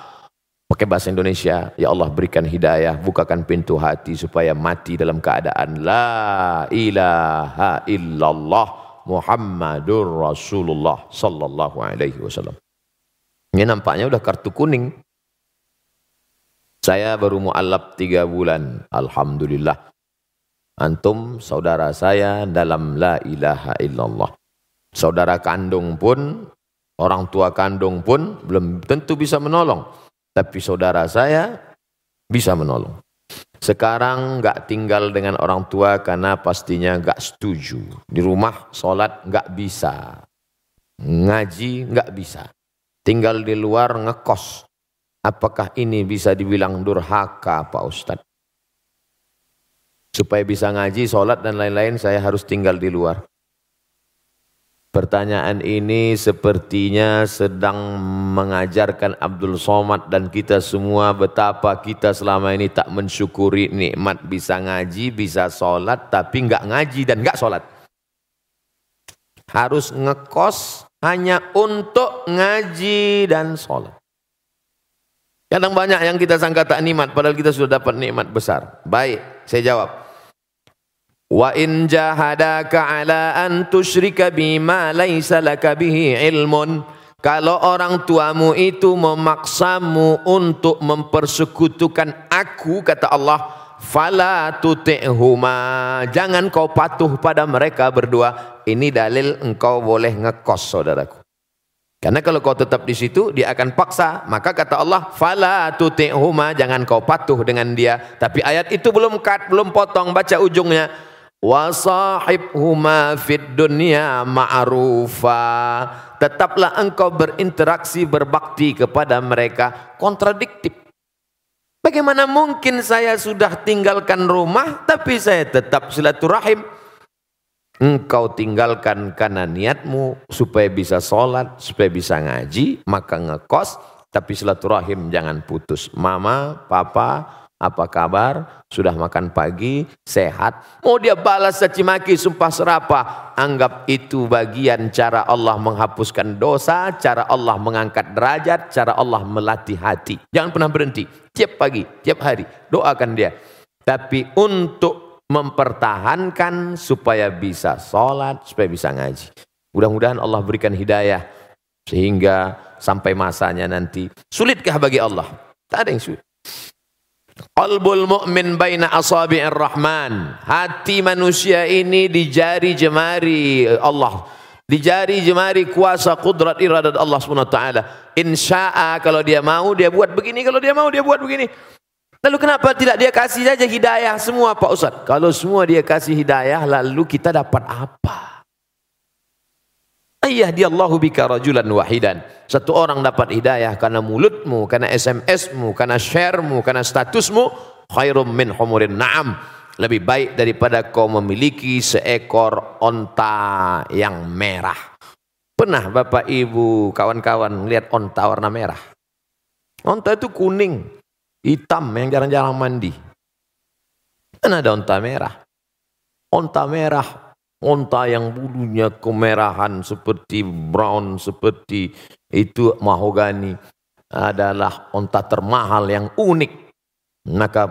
Pakai bahasa Indonesia, ya Allah berikan hidayah, bukakan pintu hati supaya mati dalam keadaan la ilaha illallah Muhammadur Rasulullah sallallahu alaihi wasallam. Ini nampaknya udah kartu kuning. Saya baru mu'alaf tiga bulan. Alhamdulillah. Antum saudara saya dalam la ilaha illallah. Saudara kandung pun, orang tua kandung pun belum tentu bisa menolong. Tapi saudara saya bisa menolong. Sekarang nggak tinggal dengan orang tua karena pastinya nggak setuju. Di rumah sholat nggak bisa. Ngaji nggak bisa. Tinggal di luar ngekos. Apakah ini bisa dibilang durhaka Pak Ustadz? Supaya bisa ngaji, sholat dan lain-lain saya harus tinggal di luar. Pertanyaan ini sepertinya sedang mengajarkan Abdul Somad dan kita semua betapa kita selama ini tak mensyukuri nikmat bisa ngaji, bisa sholat, tapi nggak ngaji dan nggak sholat. Harus ngekos hanya untuk ngaji dan sholat. Kadang banyak yang kita sangka tak nikmat, padahal kita sudah dapat nikmat besar. Baik, saya jawab. Wa in jahadaka ala an tusyrika bima laisa laka bihi ilmun. Kalau orang tuamu itu memaksamu untuk mempersekutukan aku kata Allah fala tuti'huma. Jangan kau patuh pada mereka berdua. Ini dalil engkau boleh ngekos saudaraku. Karena kalau kau tetap di situ dia akan paksa. Maka kata Allah fala tuti'huma. Jangan kau patuh dengan dia. Tapi ayat itu belum cut belum potong. Baca ujungnya wasahibhuma fid dunya ma'rufa. Tetaplah engkau berinteraksi berbakti kepada mereka kontradiktif. Bagaimana mungkin saya sudah tinggalkan rumah tapi saya tetap silaturahim? Engkau tinggalkan karena niatmu supaya bisa sholat supaya bisa ngaji maka ngekos tapi silaturahim jangan putus. Mama papa apa kabar? Sudah makan pagi? Sehat? Mau dia balas caci maki, sumpah serapah. Anggap itu bagian cara Allah menghapuskan dosa, cara Allah mengangkat derajat, cara Allah melatih hati. Jangan pernah berhenti. Tiap pagi, tiap hari. Doakan dia. Tapi untuk mempertahankan supaya bisa sholat, supaya bisa ngaji. Mudah-mudahan Allah berikan hidayah. Sehingga sampai masanya nanti. Sulitkah bagi Allah? Tak ada yang sulit. Qalbul mu'min baina asabi'ir rahman. Hati manusia ini di jari jemari Allah. Di jari jemari kuasa kudrat iradat Allah SWT. Insya'a kalau dia mau dia buat begini. Kalau dia mau dia buat begini. Lalu kenapa tidak dia kasih saja hidayah semua Pak Ustaz? Kalau semua dia kasih hidayah lalu kita dapat apa? Ayah dia Allahu bika rajulan wahidan. Satu orang dapat hidayah karena mulutmu, karena SMSmu, karena sharemu, karena statusmu. Khairum min humurin na'am. Lebih baik daripada kau memiliki seekor onta yang merah. Pernah bapak ibu kawan-kawan lihat onta warna merah? Onta itu kuning, hitam yang jarang-jarang mandi. Kan ada onta merah. Onta merah Onta yang bulunya kemerahan seperti brown, seperti itu mahogani adalah onta termahal yang unik. Maka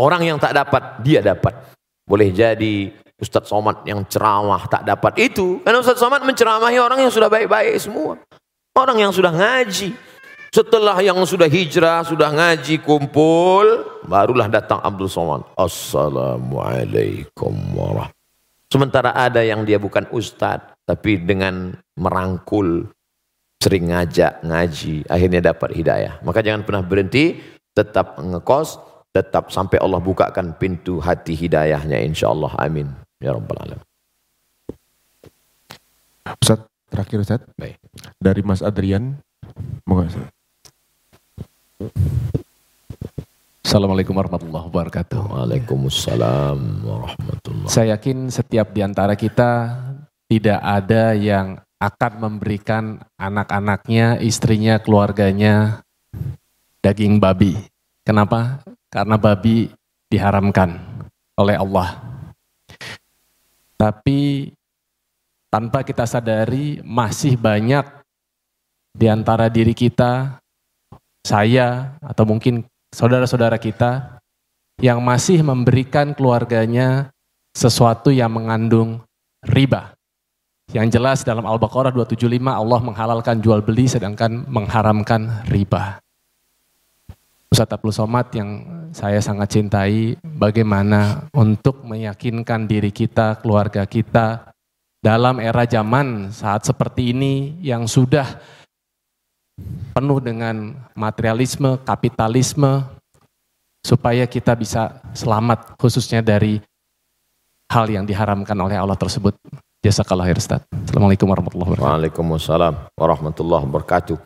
orang yang tak dapat, dia dapat. Boleh jadi Ustadz Somad yang ceramah tak dapat itu. Karena Ustadz Somad menceramahi orang yang sudah baik-baik semua. Orang yang sudah ngaji. Setelah yang sudah hijrah, sudah ngaji, kumpul. Barulah datang Abdul Somad. Assalamualaikum warahmatullahi Sementara ada yang dia bukan ustadz, tapi dengan merangkul, sering ngajak, ngaji, akhirnya dapat hidayah. Maka jangan pernah berhenti, tetap ngekos, tetap sampai Allah bukakan pintu hati hidayahnya insya Allah. Amin. Ya Rabbal Alamin. Ustaz, terakhir Ustaz. Baik. Dari Mas Adrian. Moga Assalamualaikum warahmatullahi wabarakatuh. Waalaikumsalam warahmatullahi Saya yakin setiap di antara kita tidak ada yang akan memberikan anak-anaknya, istrinya, keluarganya daging babi. Kenapa? Karena babi diharamkan oleh Allah. Tapi tanpa kita sadari masih banyak di antara diri kita, saya atau mungkin saudara-saudara kita yang masih memberikan keluarganya sesuatu yang mengandung riba. Yang jelas dalam Al-Baqarah 275 Allah menghalalkan jual beli sedangkan mengharamkan riba. Ustaz Abdul Somad yang saya sangat cintai bagaimana untuk meyakinkan diri kita, keluarga kita dalam era zaman saat seperti ini yang sudah penuh dengan materialisme, kapitalisme, supaya kita bisa selamat khususnya dari hal yang diharamkan oleh Allah tersebut. Jazakallah khair Ustaz. Assalamualaikum warahmatullahi wabarakatuh. Waalaikumsalam warahmatullahi wabarakatuh.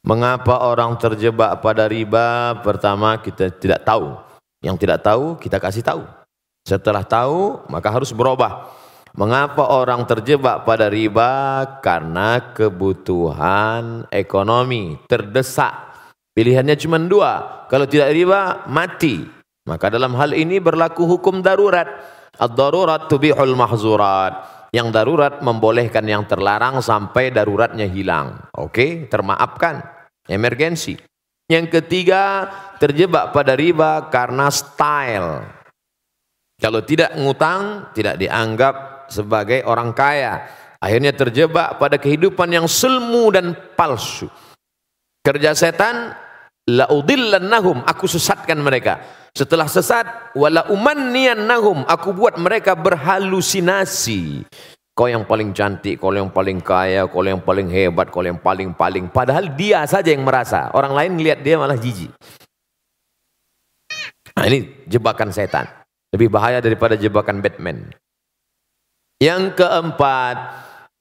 Mengapa orang terjebak pada riba? Pertama kita tidak tahu. Yang tidak tahu kita kasih tahu. Setelah tahu maka harus berubah. Mengapa orang terjebak pada riba? Karena kebutuhan ekonomi terdesak. Pilihannya cuma dua. Kalau tidak riba, mati. Maka dalam hal ini berlaku hukum darurat. Ad-darurat tubihul mahzurat. Yang darurat membolehkan yang terlarang sampai daruratnya hilang. Oke, termaafkan. Emergensi. Yang ketiga, terjebak pada riba karena style. Kalau tidak ngutang, tidak dianggap sebagai orang kaya. Akhirnya terjebak pada kehidupan yang selmu dan palsu. Kerja setan, la udillannahum, aku sesatkan mereka. Setelah sesat, wala umanniyannahum, aku buat mereka berhalusinasi. Kau yang paling cantik, kau yang paling kaya, kau yang paling hebat, kau yang paling-paling. Padahal dia saja yang merasa. Orang lain lihat dia malah jijik. Nah ini jebakan setan. Lebih bahaya daripada jebakan Batman. Yang keempat,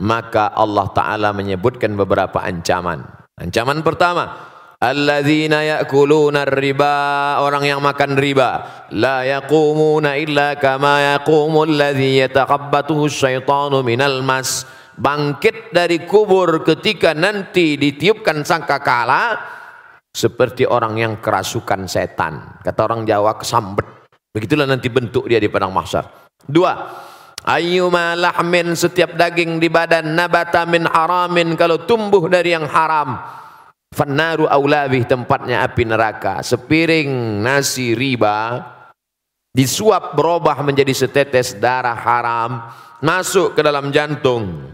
maka Allah Ta'ala menyebutkan beberapa ancaman. Ancaman pertama, Alladzina ya'kuluna riba Orang yang makan riba. La yaqumuna illa kama yaqumu alladhi yataqabbatuhu syaitanu minal mas. Bangkit dari kubur ketika nanti ditiupkan sangka kala Seperti orang yang kerasukan setan. Kata orang Jawa kesambet. Begitulah nanti bentuk dia di padang mahsyar. Dua Ayyuma lahmin setiap daging di badan nabata min haramin kalau tumbuh dari yang haram. Fannaru aulabih tempatnya api neraka. Sepiring nasi riba disuap berubah menjadi setetes darah haram masuk ke dalam jantung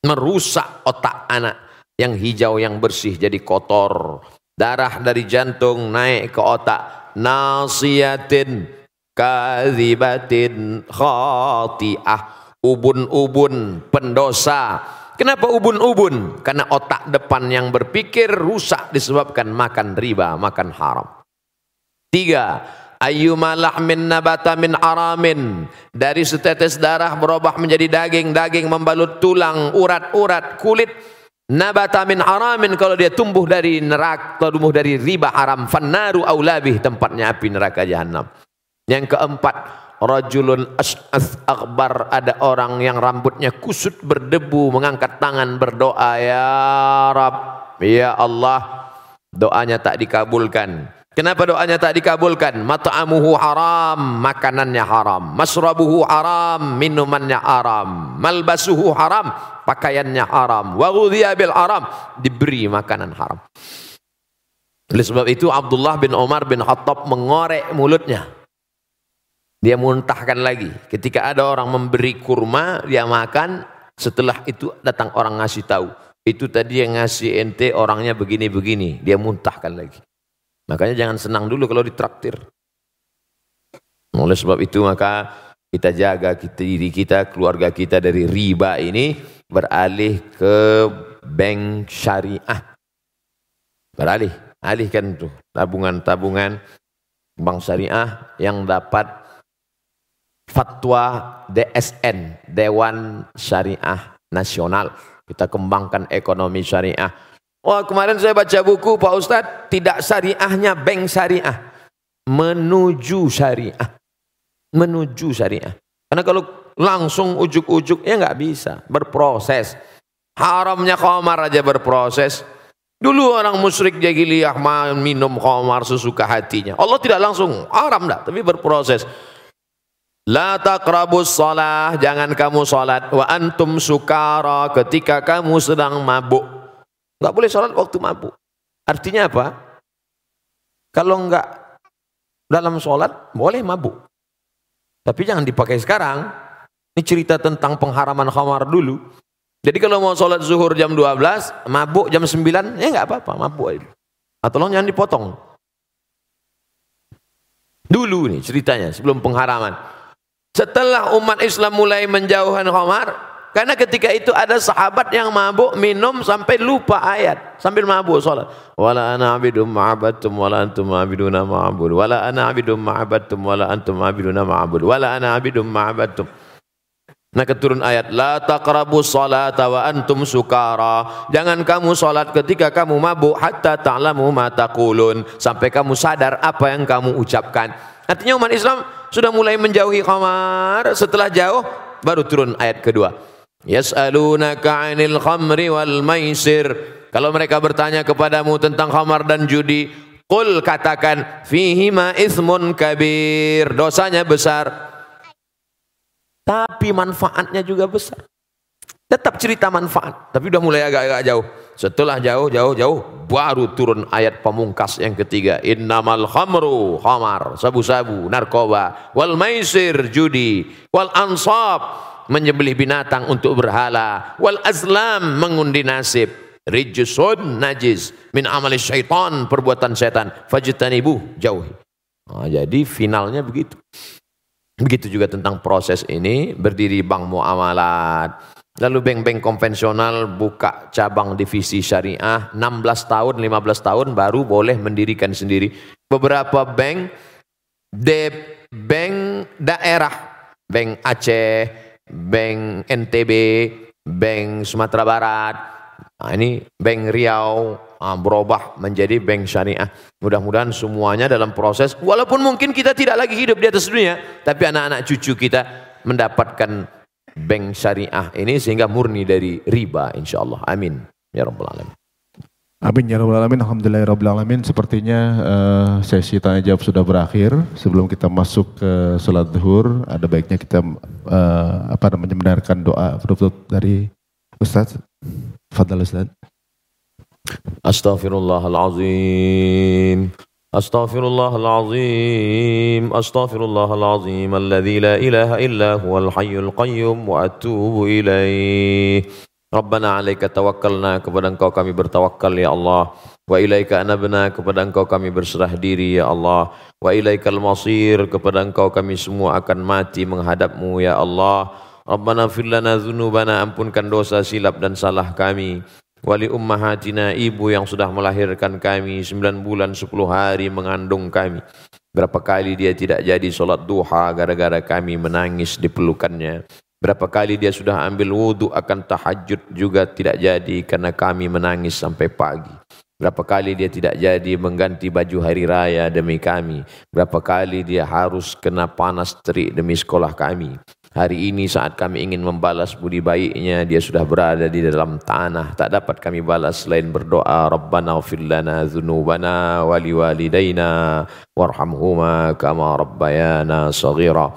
merusak otak anak yang hijau yang bersih jadi kotor darah dari jantung naik ke otak nasiyatin kadzibatin khati'ah. Ubun-ubun pendosa. Kenapa ubun-ubun? Karena otak depan yang berpikir rusak disebabkan makan riba makan haram. Tiga ayyuma lahmin nabata min aramin. Dari setetes darah berubah menjadi daging daging membalut tulang urat-urat kulit. Nabata min aramin kalau dia tumbuh dari neraka tumbuh dari riba haram. Fannaru aulabih tempatnya api neraka jahanam yang keempat, rajulun as'ath akbar ada orang yang rambutnya kusut berdebu mengangkat tangan berdoa ya Rab, ya Allah. Doanya tak dikabulkan. Kenapa doanya tak dikabulkan? Mat'amuhu haram, makanannya haram. Masrabuhu haram, minumannya haram. Malbasuhu haram, pakaiannya haram. Wa bil haram, diberi makanan haram. Oleh sebab itu Abdullah bin Umar bin Khattab mengorek mulutnya. Dia muntahkan lagi. Ketika ada orang memberi kurma, dia makan. Setelah itu datang orang ngasih tahu. Itu tadi yang ngasih ente orangnya begini-begini. Dia muntahkan lagi. Makanya jangan senang dulu kalau ditraktir. Oleh sebab itu maka kita jaga kita, diri kita, keluarga kita dari riba ini beralih ke bank syariah. Beralih, alihkan tuh tabungan-tabungan bank syariah yang dapat fatwa DSN Dewan Syariah Nasional. Kita kembangkan ekonomi syariah. Wah kemarin saya baca buku Pak Ustadz tidak syariahnya bank syariah. Menuju syariah. Menuju syariah. Karena kalau langsung ujuk-ujuk ya nggak bisa. Berproses. Haramnya khamar aja berproses. Dulu orang musyrik jahiliyah minum khamar sesuka hatinya. Allah tidak langsung haram dah, tapi berproses. La taqrabus salah, jangan kamu salat wa antum sukara ketika kamu sedang mabuk. Enggak boleh salat waktu mabuk. Artinya apa? Kalau enggak dalam salat boleh mabuk. Tapi jangan dipakai sekarang. Ini cerita tentang pengharaman khamar dulu. Jadi kalau mau sholat zuhur jam 12, mabuk jam 9, ya enggak apa-apa, mabuk aja. Atau jangan dipotong. Dulu nih ceritanya sebelum pengharaman. Setelah umat Islam mulai menjauhkan khamar, Karena ketika itu ada sahabat yang mabuk minum sampai lupa ayat sambil mabuk salat. Wala ana abidum ma'abadtum wala antum ma'abiduna ma'abud. Wala ana abidum ma'abadtum wala antum ma'abiduna ma'abud. Wala ana abidum ma'abadtum. Nah keturun ayat la taqrabu salata wa antum sukara. Jangan kamu salat ketika kamu mabuk hatta ta'lamu ma taqulun sampai kamu sadar apa yang kamu ucapkan. Artinya umat Islam sudah mulai menjauhi khamar, setelah jauh baru turun ayat kedua. Yas'alunaka 'anil khamri wal maisir. Kalau mereka bertanya kepadamu tentang khamar dan judi, qul katakan fihi ma ismun kabir. Dosanya besar. Tapi manfaatnya juga besar. Tetap cerita manfaat, tapi udah mulai agak-agak jauh. Setelah jauh, jauh, jauh, baru turun ayat pemungkas yang ketiga. Innamal khamru, khamar, sabu-sabu, narkoba, wal maisir, judi, wal ansab, menyembelih binatang untuk berhala wal azlam mengundi nasib. Rijusun najis min amali syaitan perbuatan setan. Fajtanibu jauhi. Nah, jadi finalnya begitu. Begitu juga tentang proses ini berdiri bank muamalat lalu bank-bank konvensional buka cabang divisi syariah 16 tahun 15 tahun baru boleh mendirikan sendiri beberapa bank de bank daerah bank Aceh Bank NTB, Bank Sumatera Barat, nah, ini Bank Riau nah, berubah menjadi bank syariah. Mudah-mudahan semuanya dalam proses, walaupun mungkin kita tidak lagi hidup di atas dunia, tapi anak-anak cucu kita mendapatkan bank syariah ini sehingga murni dari riba insya Allah. Amin. Ya Rabbal Alamin. Amin ya rabbal alamin. Alhamdulillah ya rabbal alamin. Sepertinya uh, sesi tanya jawab sudah berakhir. Sebelum kita masuk ke salat zuhur, ada baiknya kita uh, apa namanya mendengarkan doa penutup dari Ustaz. Fadal Ustaz. Astaghfirullahalazim. Astaghfirullahalazim. Astaghfirullahalazim. Alladzi la ilaha illa huwal hayyul qayyum wa atubu ilaih. Rabbana alaika tawakkalna kepada engkau kami bertawakal ya Allah wa ilaika anabna kepada engkau kami berserah diri ya Allah wa ilaikal masir kepada engkau kami semua akan mati menghadapmu ya Allah Rabbana fir lana dzunubana ampunkan dosa silap dan salah kami wali ummahatina ibu yang sudah melahirkan kami 9 bulan 10 hari mengandung kami berapa kali dia tidak jadi solat duha gara-gara kami menangis di pelukannya Berapa kali dia sudah ambil wudhu akan tahajud juga tidak jadi karena kami menangis sampai pagi. Berapa kali dia tidak jadi mengganti baju hari raya demi kami. Berapa kali dia harus kena panas terik demi sekolah kami. Hari ini saat kami ingin membalas budi baiknya, dia sudah berada di dalam tanah. Tak dapat kami balas selain berdoa, Rabbana ufir lana wali walidayna warhamhuma kama rabbayana saghira.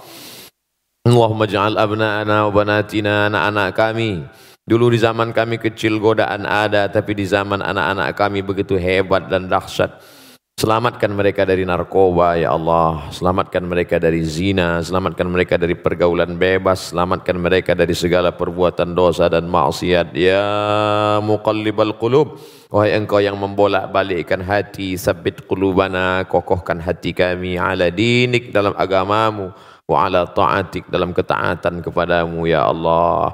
Allahumma ja'al abna'ana wa banatina anak-anak kami. Dulu di zaman kami kecil godaan ada, tapi di zaman anak-anak kami begitu hebat dan dahsyat. Selamatkan mereka dari narkoba, ya Allah. Selamatkan mereka dari zina. Selamatkan mereka dari pergaulan bebas. Selamatkan mereka dari segala perbuatan dosa dan maksiat. Ya muqallibal qulub. Wahai engkau yang membolak balikkan hati. Sabit qulubana. Kokohkan hati kami ala dinik dalam agamamu wa ala ta'atik dalam ketaatan kepadamu ya Allah.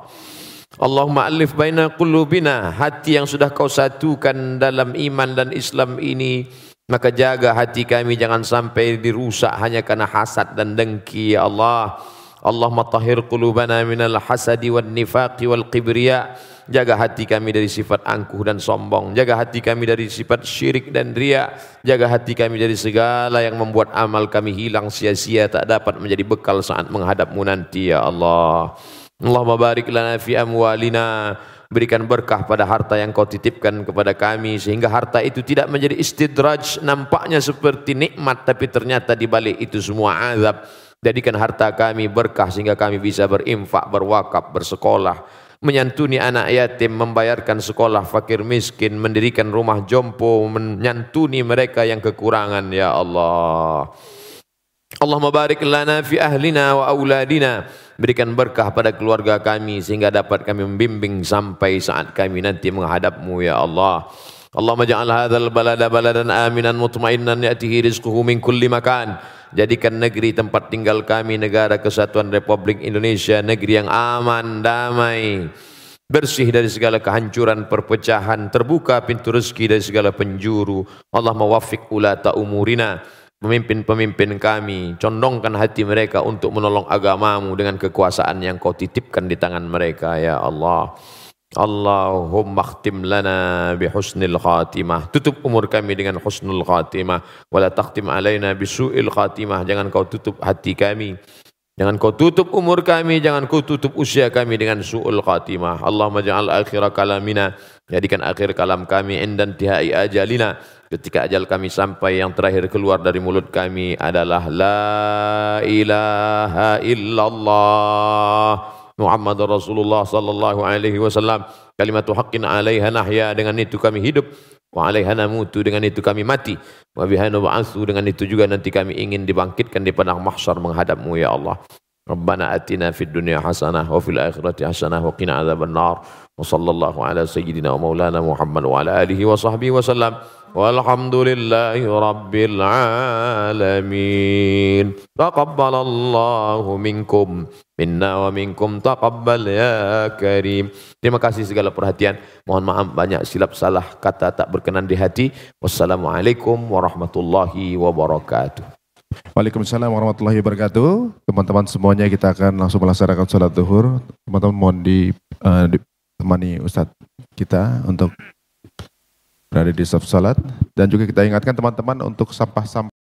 Allahumma alif baina qulubina hati yang sudah kau satukan dalam iman dan Islam ini maka jaga hati kami jangan sampai dirusak hanya karena hasad dan dengki ya Allah. Allahumma tahhir qulubana minal hasadi wan nifaqi wal kibriya. Jaga hati kami dari sifat angkuh dan sombong. Jaga hati kami dari sifat syirik dan ria. Jaga hati kami dari segala yang membuat amal kami hilang sia-sia tak dapat menjadi bekal saat menghadapmu nanti ya Allah. Allahumma barik lana fi amwalina. Berikan berkah pada harta yang kau titipkan kepada kami sehingga harta itu tidak menjadi istidraj nampaknya seperti nikmat tapi ternyata di balik itu semua azab. Jadikan harta kami berkah sehingga kami bisa berinfak, berwakaf, bersekolah, menyantuni anak yatim, membayarkan sekolah fakir miskin, mendirikan rumah jompo, menyantuni mereka yang kekurangan ya Allah. Allah barik lana fi ahlina wa auladina. Berikan berkah pada keluarga kami sehingga dapat kami membimbing sampai saat kami nanti menghadapmu ya Allah. Allahumma ja'al hadzal balada baladan aminan mutmainnan ya'tihi rizquhu min kulli makan. Jadikan negeri tempat tinggal kami negara kesatuan Republik Indonesia negeri yang aman, damai, bersih dari segala kehancuran, perpecahan, terbuka pintu rezeki dari segala penjuru. Allah mewafik ulata umurina, pemimpin-pemimpin kami, condongkan hati mereka untuk menolong agamamu dengan kekuasaan yang kau titipkan di tangan mereka, ya Allah. Allahumma khtim lana bihusnil khatimah. Tutup umur kami dengan husnul khatimah. Wala takhtim alaina bisu'il khatimah. Jangan kau tutup hati kami. Jangan kau tutup umur kami. Jangan kau tutup usia kami dengan su'ul khatimah. Allahumma ja'al akhira kalamina. Jadikan akhir kalam kami indan tihai ajalina. Ketika ajal kami sampai yang terakhir keluar dari mulut kami adalah La ilaha illallah. Muhammad Rasulullah sallallahu alaihi wasallam. Kalimatu haqqin alaiha nahya dengan itu kami hidup. Wa alaiha namutu dengan itu kami mati. Wa biha nub'atsu dengan itu juga nanti kami ingin dibangkitkan di padang mahsyar menghadapmu ya Allah Rabbana atina fid dunya hasanah wa fil akhirati hasanah wa qina adzabannar. Wa sallallahu ala sayyidina wa maulana Muhammad wa ala alihi wa sahbihi wa sallam. Walhamdulillahi rabbil alamin. Taqabbalallahu minkum. Minna ya terima kasih segala perhatian. Mohon maaf banyak silap salah kata tak berkenan di hati. Wassalamualaikum warahmatullahi wabarakatuh Waalaikumsalam warahmatullahi wabarakatuh. Teman-teman semuanya kita akan langsung melaksanakan sholat duhur. Teman-teman mohon di, uh, ditemani Ustadz kita untuk berada di saf salat dan juga kita ingatkan teman-teman untuk sampah-sampah